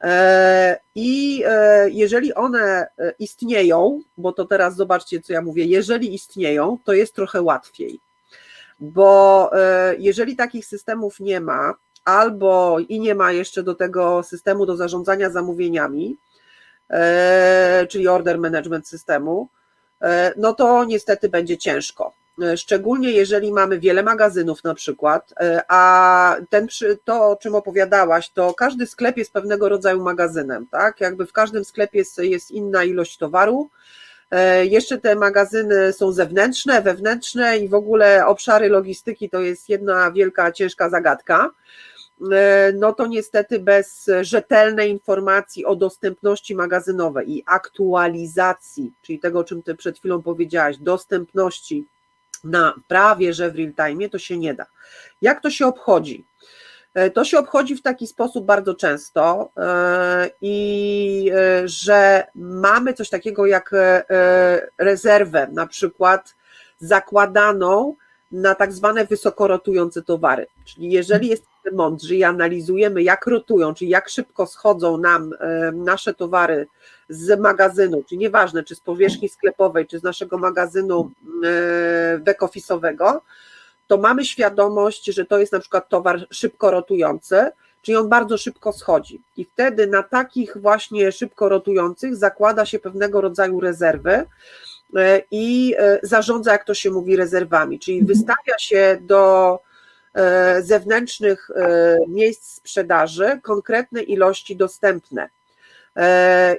E, I e, jeżeli one e, istnieją, bo to teraz zobaczcie, co ja mówię, jeżeli istnieją, to jest trochę łatwiej. Bo jeżeli takich systemów nie ma, albo i nie ma jeszcze do tego systemu do zarządzania zamówieniami, czyli order management systemu, no to niestety będzie ciężko. E, szczególnie jeżeli mamy wiele magazynów na przykład, e, a ten, to o czym opowiadałaś, to każdy sklep jest pewnego rodzaju magazynem, tak? Jakby w każdym sklepie jest, jest inna ilość towaru. E, jeszcze te magazyny są zewnętrzne, wewnętrzne i w ogóle obszary logistyki to jest jedna wielka, ciężka zagadka. No to niestety bez rzetelnej informacji o dostępności magazynowej i aktualizacji, czyli tego, o czym ty przed chwilą powiedziałaś, dostępności na prawie, że w real time, to się nie da. Jak to się obchodzi? E, to się obchodzi w taki sposób bardzo często e, i e, że mamy coś takiego jak rezerwę, na przykład zakładaną na tak zwane wysoko rotujące towary. Czyli jeżeli jesteśmy mądrzy i analizujemy, jak rotują, czyli jak szybko schodzą nam nasze towary z magazynu, czy nieważne, czy z powierzchni sklepowej, czy z naszego magazynu e, back-office'owego, to mamy świadomość, że to jest na przykład towar szybko rotujący, czyli on bardzo szybko schodzi. I wtedy na takich właśnie szybko rotujących zakłada się pewnego rodzaju rezerwy e, i e, zarządza, jak to się mówi, rezerwami, czyli mhm. wystawia się do zewnętrznych miejsc sprzedaży konkretne ilości dostępne.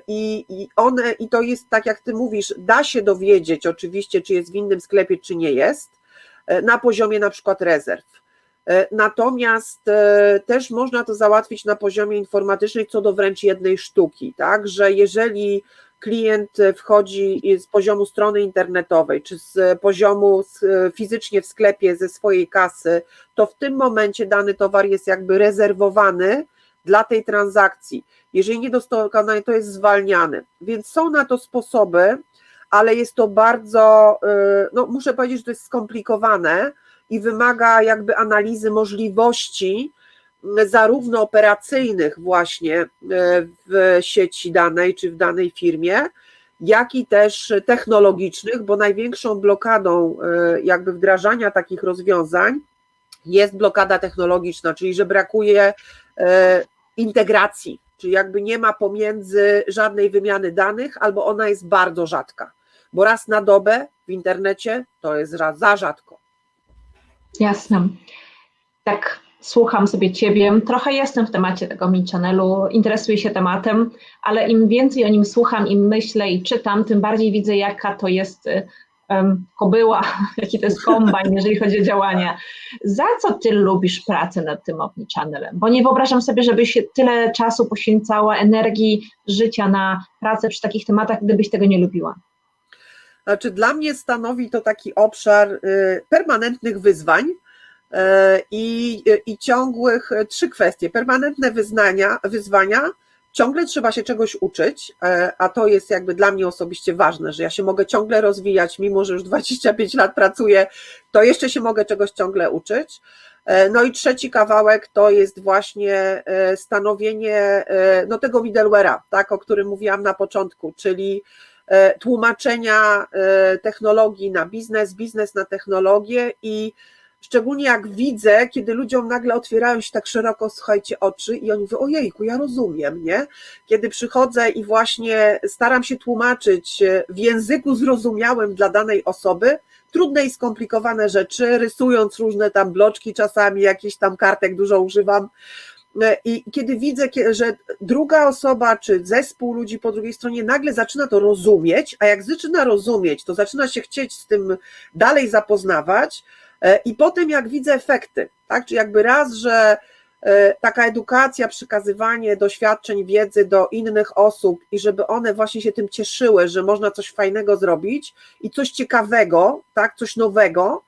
I, I one, i to jest tak jak ty mówisz, da się dowiedzieć oczywiście, czy jest w innym sklepie, czy nie jest, na poziomie na przykład rezerw. Natomiast też można to załatwić na poziomie informatycznym co do wręcz jednej sztuki, tak, że jeżeli klient wchodzi z poziomu strony internetowej, czy z poziomu fizycznie w sklepie ze swojej kasy, to w tym momencie dany towar jest jakby rezerwowany dla tej transakcji. Jeżeli nie dostoskonany, to jest zwalniany. Więc są na to sposoby, ale jest to bardzo, no muszę powiedzieć, że to jest skomplikowane i wymaga jakby analizy możliwości zarówno operacyjnych właśnie e, w sieci danej czy w danej firmie, jak i też technologicznych, bo największą blokadą e, jakby wdrażania takich rozwiązań jest blokada technologiczna, czyli że brakuje e, integracji, czyli jakby nie ma pomiędzy żadnej wymiany danych, albo ona jest bardzo rzadka, bo raz na dobę w internecie to jest za rzadko. Jasne. Tak słucham sobie Ciebie, trochę jestem w temacie tego Mi Channelu, interesuję się tematem, ale im więcej o nim słucham, im myślę i czytam, tym bardziej widzę, jaka to jest um, kobyła, *laughs* jaki to jest kombajn, *laughs* jeżeli chodzi o działania. Za co Ty lubisz pracę nad tym Mi Channelem? Bo nie wyobrażam sobie, żebyś tyle czasu poświęcała, energii, życia na pracę przy takich tematach, gdybyś tego nie lubiła. Znaczy, dla mnie stanowi to taki obszar y, permanentnych wyzwań, i, i ciągłych e, trzy kwestie. Permanentne wyznania, wyzwania, ciągle trzeba się czegoś uczyć, e, a to jest jakby dla mnie osobiście ważne, że ja się mogę ciągle rozwijać, mimo że już 25 lat pracuję, to jeszcze się mogę czegoś ciągle uczyć. No i trzeci kawałek to jest właśnie stanowienie no tego middleware'a, tak, o którym mówiłam na początku, czyli tłumaczenia technologii na biznes, biznes na technologię i Szczególnie jak widzę, kiedy ludziom nagle otwierają się tak szeroko, słuchajcie, oczy i oni mówią, ojejku, ja rozumiem, nie? Kiedy przychodzę i właśnie staram się tłumaczyć w języku zrozumiałym dla danej osoby, trudne i skomplikowane rzeczy, rysując różne tam bloczki czasami, jakieś tam kartek dużo używam, i kiedy widzę, że druga osoba czy zespół ludzi po drugiej stronie nagle zaczyna to rozumieć, a jak zaczyna rozumieć, to zaczyna się chcieć z tym dalej zapoznawać, E, I potem jak widzę efekty, tak, czy jakby raz, że e, taka edukacja, przekazywanie doświadczeń, wiedzy do innych osób i żeby one właśnie się tym cieszyły, że można coś fajnego zrobić i coś ciekawego, tak, coś nowego,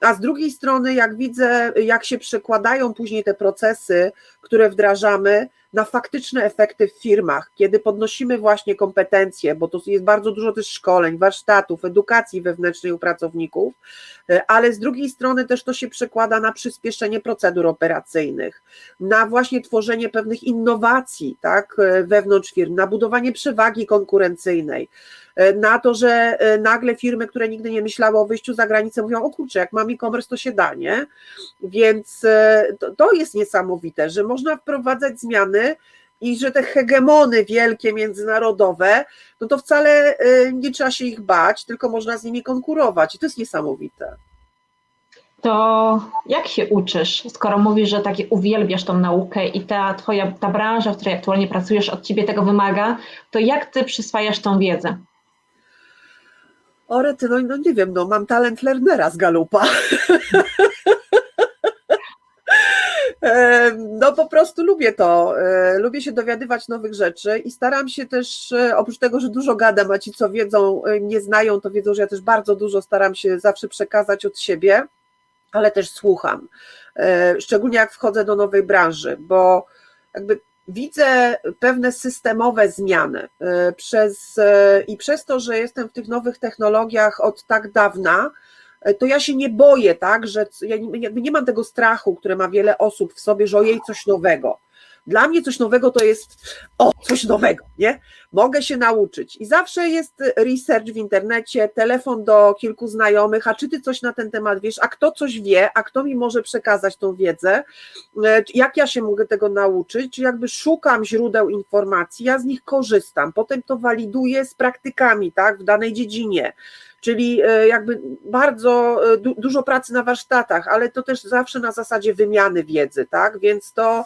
a z drugiej strony, jak widzę, jak się przekładają później te procesy, które wdrażamy, na faktyczne efekty w firmach, kiedy podnosimy właśnie kompetencje, bo to jest bardzo dużo też szkoleń, warsztatów, edukacji wewnętrznej u pracowników, e, ale z drugiej strony też to się przekłada na przyspieszenie procedur operacyjnych, na właśnie tworzenie pewnych innowacji tak, e, wewnątrz firm, na budowanie przewagi konkurencyjnej, na to, że nagle firmy, które nigdy nie myślały o wyjściu za granicę, mówią, o kurczę, jak mam e-commerce, to się da, nie? Więc to, to jest niesamowite, że można wprowadzać zmiany, i że te hegemony wielkie, międzynarodowe, no to wcale nie trzeba się ich bać, tylko można z nimi konkurować i to jest niesamowite. To jak się uczysz, skoro mówisz, że takie uwielbiasz tą naukę i ta twoja, ta branża, w której aktualnie pracujesz, od ciebie tego wymaga, to jak ty przyswajasz tą wiedzę? Orety, no, no nie wiem, no mam talent learnera z galupa. *laughs* No po prostu lubię to, e, lubię się dowiadywać nowych rzeczy i staram się też, e, oprócz tego, że dużo gadam, a ci co wiedzą, e, nie znają, to wiedzą, że ja też bardzo dużo staram się zawsze przekazać od siebie, ale też słucham, szczególnie jak wchodzę do nowej branży, bo jakby widzę pewne systemowe zmiany przez, i przez to, że jestem w tych nowych technologiach od tak dawna, E, to ja się nie boję, tak, że ja nie, nie mam tego strachu, które ma wiele osób w sobie, że ojej, coś nowego. Dla mnie coś nowego to jest, o, coś nowego, nie? Mogę się nauczyć. I zawsze jest research w internecie, telefon do kilku znajomych, a czy ty coś na ten temat wiesz, a kto coś wie, a kto mi może przekazać tą wiedzę, e, jak ja się mogę tego nauczyć, czy jakby szukam źródeł informacji, ja z nich korzystam, potem to waliduję z praktykami, tak, w danej dziedzinie czyli e, jakby bardzo e, dużo pracy na warsztatach, ale to też zawsze na zasadzie wymiany wiedzy, tak? Więc to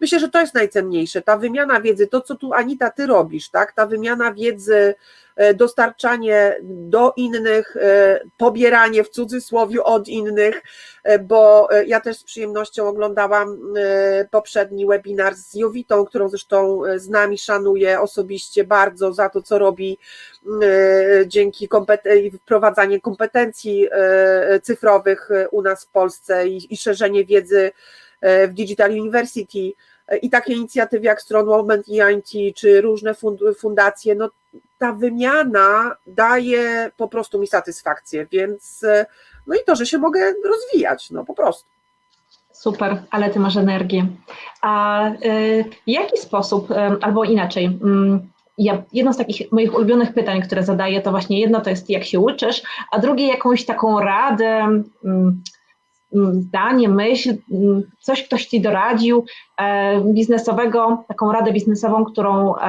myślę, że to jest najcenniejsze, ta wymiana wiedzy, to co tu Anita, ty robisz, tak, ta wymiana wiedzy, e, dostarczanie do innych, e, pobieranie w cudzysłowie od innych, e, bo ja też z przyjemnością oglądałam poprzedni webinar z Jowitą, którą zresztą z nami szanuję osobiście bardzo za to, co robi dzięki kompeten- kompetencji cyfrowych u nas w Polsce i, i szerzenie wiedzy w Digital University i takie inicjatywy jak Strong Movement EIT czy różne fundacje, no ta wymiana daje po prostu mi satysfakcję, więc no i to, że się mogę rozwijać, no po prostu. Super, ale ty masz energię. A w jaki sposób, albo inaczej, y, ja, jedno z takich moich ulubionych pytań, które zadaję, to właśnie jedno to jest jak się uczysz, a drugie jakąś taką radę, Mm, zdanie, myśl, mm, coś ktoś Ci doradził e, biznesowego, taką radę biznesową, którą e,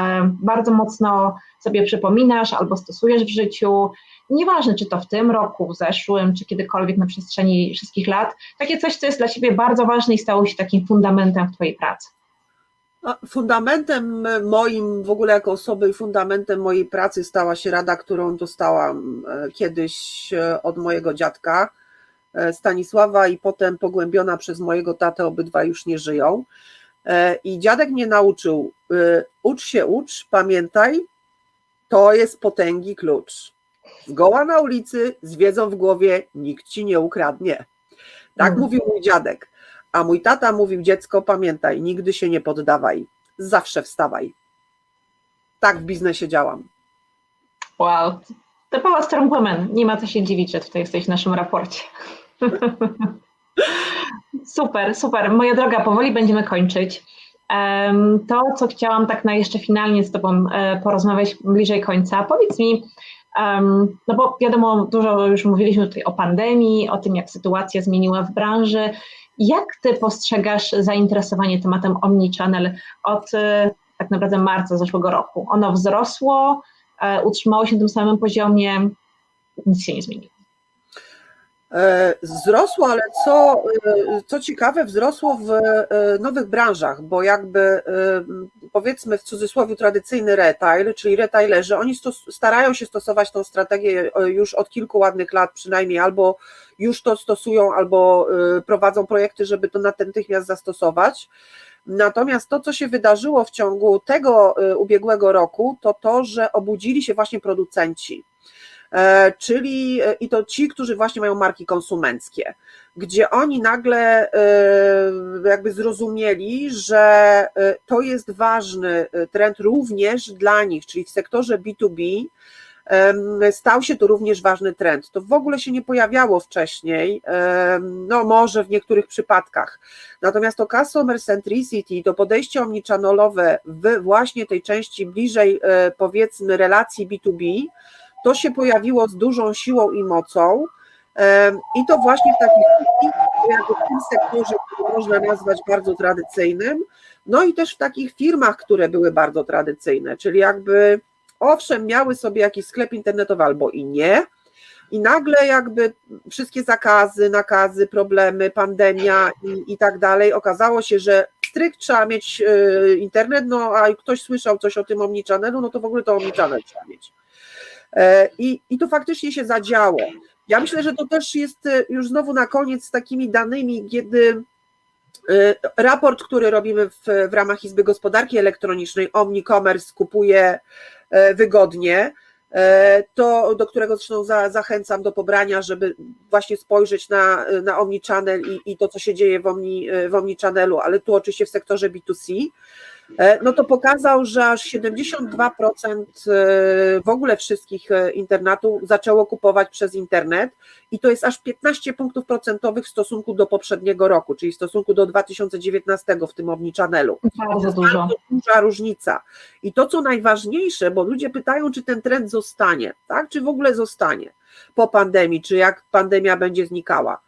bardzo mocno sobie przypominasz albo stosujesz w życiu. Nieważne, czy to w tym roku, w zeszłym, czy kiedykolwiek na przestrzeni wszystkich lat. Takie coś, co jest dla Ciebie bardzo ważne i stało się takim fundamentem w Twojej pracy. Fundamentem moim, w ogóle jako osoby fundamentem mojej pracy stała się rada, którą dostałam e, kiedyś od mojego dziadka Stanisława i potem pogłębiona przez mojego tatę, obydwa już nie żyją. E, I dziadek mnie nauczył, e, ucz się, ucz, pamiętaj, to jest potęgi klucz. Zgoła na ulicy, z wiedzą w głowie, nikt ci nie ukradnie. Tak mm. mówił mój dziadek. A mój tata mówił, dziecko, pamiętaj, nigdy się nie poddawaj, zawsze wstawaj. Tak w biznesie działam. Wow, to Power Strong Woman. Nie ma co się dziwić, że tutaj jesteś w naszym raporcie. *laughs* Super, super. Moja droga, powoli będziemy kończyć. To, co chciałam tak na jeszcze finalnie z Tobą e, porozmawiać bliżej końca, powiedz mi, no bo wiadomo, dużo już mówiliśmy tutaj o pandemii, o tym, jak sytuacja zmieniła w branży. Jak Ty postrzegasz zainteresowanie tematem Omnichannel od e, tak naprawdę marca zeszłego roku? Ono wzrosło, utrzymało się na tym samym poziomie, nic się nie zmieniło. E, wzrosło, ale co, e, co ciekawe, wzrosło w e, nowych branżach, bo jakby powiedzmy w cudzysłowie tradycyjny retail, czyli retailerzy, oni starają się stosować tą strategię już od kilku ładnych lat przynajmniej, albo już to stosują, albo prowadzą projekty, żeby to natychmiast zastosować. Natomiast to, co się wydarzyło w ciągu tego ubiegłego roku, to to, że obudzili się właśnie producenci. E, czyli e, i to ci, którzy właśnie mają marki konsumenckie, gdzie oni nagle e, jakby zrozumieli, że to jest ważny trend również dla nich, czyli w sektorze B2B, stał się to również ważny trend. To w ogóle się nie pojawiało wcześniej, no może w niektórych przypadkach. Natomiast to customer centricity, to podejście omnichannel'owe w właśnie tej części bliżej powiedzmy relacji B2B, to się pojawiło z dużą siłą i mocą. I to właśnie w jakby w tym sektorze, który można nazwać bardzo tradycyjnym, no i też w takich firmach, które były bardzo tradycyjne, czyli jakby owszem, miały sobie jakiś sklep internetowy albo i nie, i nagle jakby wszystkie zakazy, nakazy, problemy, pandemia i, i tak dalej, okazało się, że stryk trzeba mieć e, internet, no a ktoś słyszał coś o tym Omnichannelu, no to w ogóle to Omnichannel trzeba mieć. E, I, I to faktycznie się zadziało. Ja myślę, że to też jest e, już znowu na koniec z takimi danymi, kiedy raport, który robimy w, w ramach Izby Gospodarki Elektronicznej, Omnicommerce kupuje wygodnie, to do którego zresztą za, zachęcam do pobrania, żeby właśnie spojrzeć na, na Omnichannel i, i to, co się dzieje w, Omni, w Omnichannelu, ale tu oczywiście w sektorze B2C. E, no to pokazał, że aż 72% e, w ogóle wszystkich e, internatów zaczęło kupować przez internet i to jest aż 15 punktów procentowych w stosunku do poprzedniego roku, czyli w stosunku do 2019 w tym Omnichannelu. Bardzo dużo. Bardzo duża różnica. I to, co najważniejsze, bo ludzie pytają, czy ten trend zostanie, tak? czy w ogóle zostanie po pandemii, czy jak pandemia będzie znikała.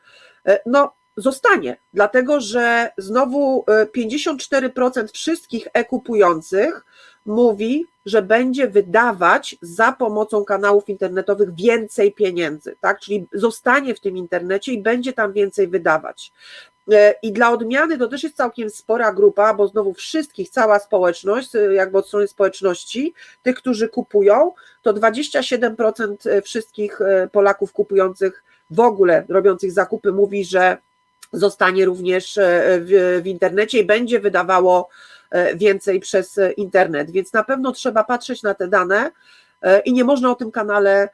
No, zostanie, dlatego że znowu 54% e, wszystkich e-kupujących mówi, że będzie wydawać za pomocą kanałów internetowych więcej pieniędzy, tak? Czyli zostanie w tym internecie i będzie tam więcej wydawać. E, I dla odmiany to też jest całkiem spora grupa, bo znowu wszystkich, cała społeczność, e, jakby od strony społeczności, tych, którzy kupują, to 27% e, wszystkich Polaków kupujących w ogóle, robiących zakupy, mówi, że zostanie również w, w internecie i będzie wydawało więcej przez internet. Więc na pewno trzeba patrzeć na te dane i nie można o tym kanale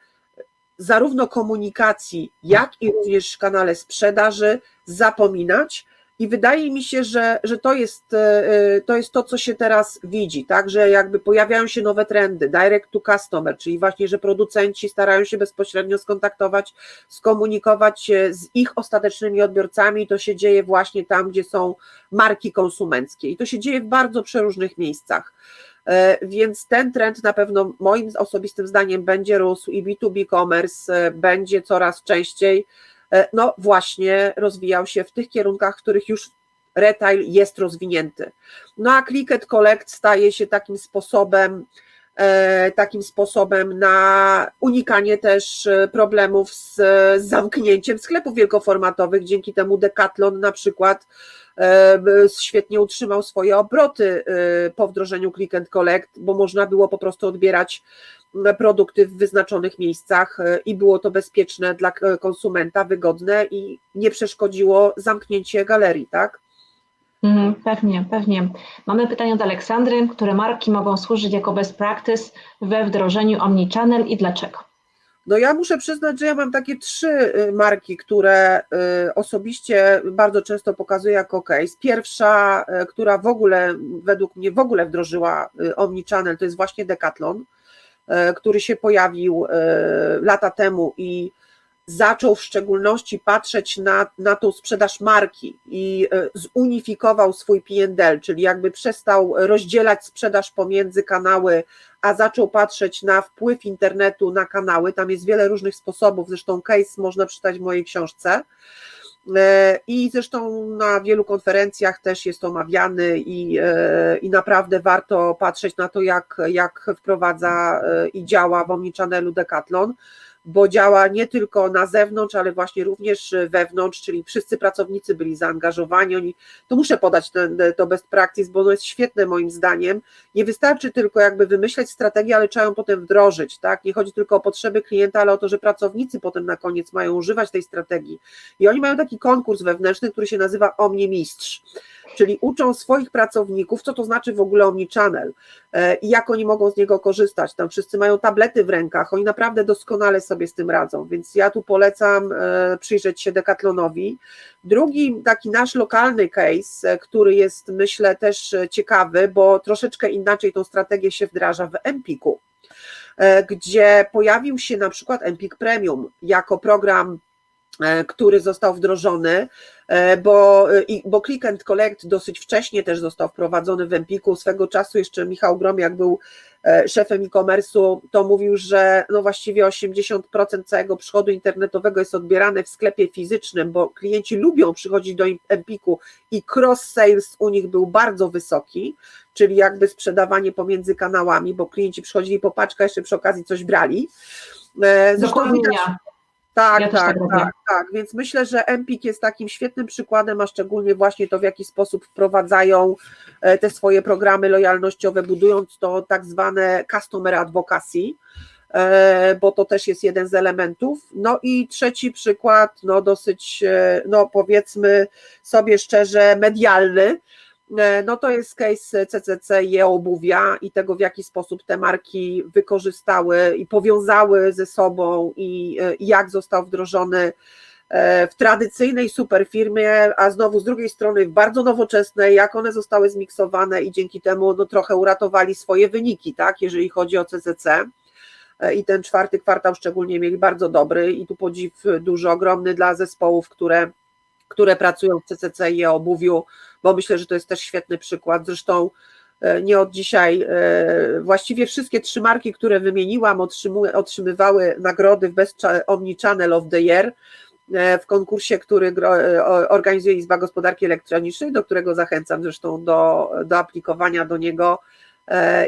zarówno komunikacji, jak i również kanale sprzedaży zapominać. I wydaje mi się, że, że to, jest, e, e, to jest to, co się teraz widzi, tak, że jakby pojawiają się nowe trendy, direct to customer, czyli właśnie, że producenci starają się bezpośrednio skontaktować, skomunikować się z ich ostatecznymi odbiorcami. To się dzieje właśnie tam, gdzie są marki konsumenckie i to się dzieje w bardzo przeróżnych miejscach. E, więc ten trend na pewno moim osobistym zdaniem będzie rósł i B2B commerce będzie coraz częściej no właśnie rozwijał się w tych kierunkach, w których już retail jest rozwinięty. No a click and collect staje się takim sposobem, takim sposobem na unikanie też problemów z zamknięciem sklepów wielkoformatowych. Dzięki temu Decathlon na przykład świetnie utrzymał swoje obroty po wdrożeniu click and collect, bo można było po prostu odbierać produkty w wyznaczonych miejscach y, i było to bezpieczne dla konsumenta, wygodne i nie przeszkodziło zamknięcie galerii, tak? Mhm, pewnie, pewnie. Mamy pytanie od Aleksandry, które marki mogą służyć jako best practice we wdrożeniu omnichannel i dlaczego? No ja muszę przyznać, że ja mam takie trzy y, marki, które y, osobiście bardzo często pokazuję jako case. Pierwsza, y, która w ogóle, według mnie w ogóle wdrożyła Omnichannel, to jest właśnie Decathlon, który się pojawił lata temu i zaczął w szczególności patrzeć na, na tą sprzedaż marki i zunifikował swój P&L, czyli jakby przestał rozdzielać sprzedaż pomiędzy kanały a zaczął patrzeć na wpływ internetu na kanały. Tam jest wiele różnych sposobów, zresztą case można przeczytać w mojej książce. E, I zresztą na wielu konferencjach też jest omawiany i, e, i naprawdę warto patrzeć na to, jak, jak wprowadza e, i działa w Omnichannelu Decathlon bo działa nie tylko na zewnątrz, ale właśnie również wewnątrz, czyli wszyscy pracownicy byli zaangażowani. Oni, to muszę podać ten, to best practice, bo ono jest świetne moim zdaniem. Nie wystarczy tylko jakby wymyśleć strategię, ale trzeba ją potem wdrożyć. Tak? Nie chodzi tylko o potrzeby klienta, ale o to, że pracownicy potem na koniec mają używać tej strategii. I oni mają taki konkurs wewnętrzny, który się nazywa O mnie mistrz czyli uczą swoich pracowników, co to znaczy w ogóle omnichannel e, i jak oni mogą z niego korzystać. Tam wszyscy mają tablety w rękach, oni naprawdę doskonale sobie z tym radzą, więc ja tu polecam e, przyjrzeć się Decathlonowi. Drugi taki nasz lokalny case, e, który jest myślę też ciekawy, bo troszeczkę inaczej tą strategię się wdraża w Empiku, gdzie pojawił się na przykład Empik Premium jako program E, który został wdrożony, e, bo, bo Click and Collect dosyć wcześnie też został wprowadzony w Empiku. Swego czasu jeszcze Michał Gromiak był e, szefem e-commerce'u, to mówił, że no właściwie 80% całego przychodu internetowego jest odbierane w sklepie fizycznym, bo klienci lubią przychodzić do Empiku i cross sales u nich był bardzo wysoki, czyli jakby sprzedawanie pomiędzy kanałami, bo klienci przychodzili po paczkę, jeszcze przy okazji coś brali. Zresztą widać, tak, ja tak, tak, tak, tak, Więc myślę, że Empik jest takim świetnym przykładem, a szczególnie właśnie to, w jaki sposób wprowadzają e, te swoje programy lojalnościowe, budując to tak zwane customer advocacy, e, bo to też jest jeden z elementów. No i trzeci przykład, no dosyć, e, no powiedzmy sobie szczerze, medialny, no to jest case CCC i obuwia i tego, w jaki sposób te marki wykorzystały i powiązały ze sobą i, e, i jak został wdrożony e, w tradycyjnej superfirmie, a znowu z drugiej strony w bardzo nowoczesnej, jak one zostały zmiksowane i dzięki temu no, trochę uratowali swoje wyniki, tak, jeżeli chodzi o CCC. I ten czwarty kwartał szczególnie mieli bardzo dobry i tu podziw duży, ogromny dla zespołów, które, które pracują w CCC i obuwiu, bo myślę, że to jest też świetny przykład. Zresztą e, nie od dzisiaj, e, właściwie wszystkie trzy marki, które wymieniłam, otrzymywały nagrody w Best Omni Channel of the Year e, w konkursie, który organizuje Izba Gospodarki Elektronicznej, do którego zachęcam zresztą do, do aplikowania do niego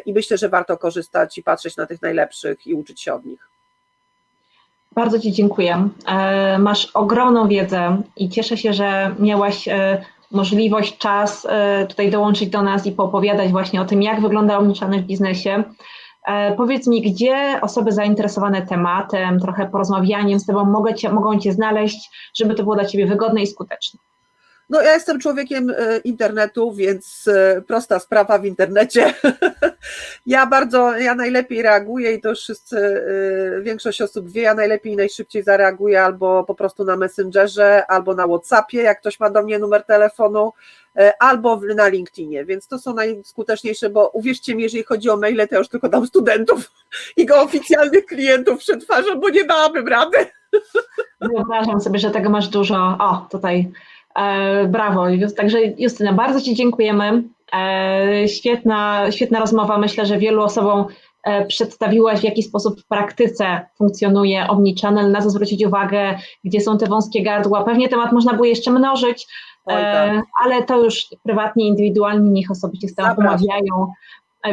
i myślę, że warto korzystać i patrzeć na tych najlepszych i uczyć się od nich. Bardzo Ci dziękuję. Masz ogromną wiedzę i cieszę się, że miałaś możliwość, czas e, tutaj dołączyć do nas i poopowiadać właśnie o tym, jak wygląda omnichannel w biznesie. Powiedz mi, gdzie osoby zainteresowane tematem, trochę porozmawianiem z Tobą mogą Cię, mogą cię znaleźć, żeby to było dla Ciebie wygodne i skuteczne. No ja jestem człowiekiem e, internetu, więc e, prosta sprawa w internecie. *laughs* Ja bardzo, ja najlepiej reaguję i to już wszyscy, e, większość osób wie, ja najlepiej i najszybciej zareaguję albo po prostu na Messengerze, albo na Whatsappie, jak ktoś ma do mnie numer telefonu, albo na LinkedInie, więc to są najskuteczniejsze, bo uwierzcie mi, jeżeli chodzi o maile, to ja już tylko dam studentów *laughs* i go oficjalnych klientów przetwarzam, bo nie dałabym rady. Wyobrażam sobie, że tego masz dużo. O, tutaj brawo. Także Justyna, bardzo Ci dziękujemy. E, świetna, świetna rozmowa. Myślę, że wielu osobom e, przedstawiłaś, w jaki sposób w praktyce funkcjonuje Omnichannel, na co zwrócić uwagę, gdzie są te wąskie gardła. Pewnie temat można było jeszcze mnożyć, tak. ale to już prywatnie, indywidualnie niech osoby się z tym pomawiają.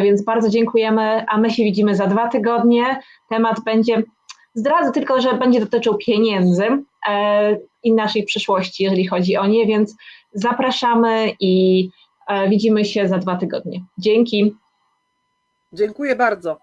Więc bardzo dziękujemy, a my się widzimy za dwa tygodnie. Temat będzie, zdradzę tylko, że będzie dotyczył pieniędzy i naszej przyszłości, jeżeli chodzi o nie, więc zapraszamy i e, widzimy się za dwa tygodnie. Dzięki. Dziękuję bardzo.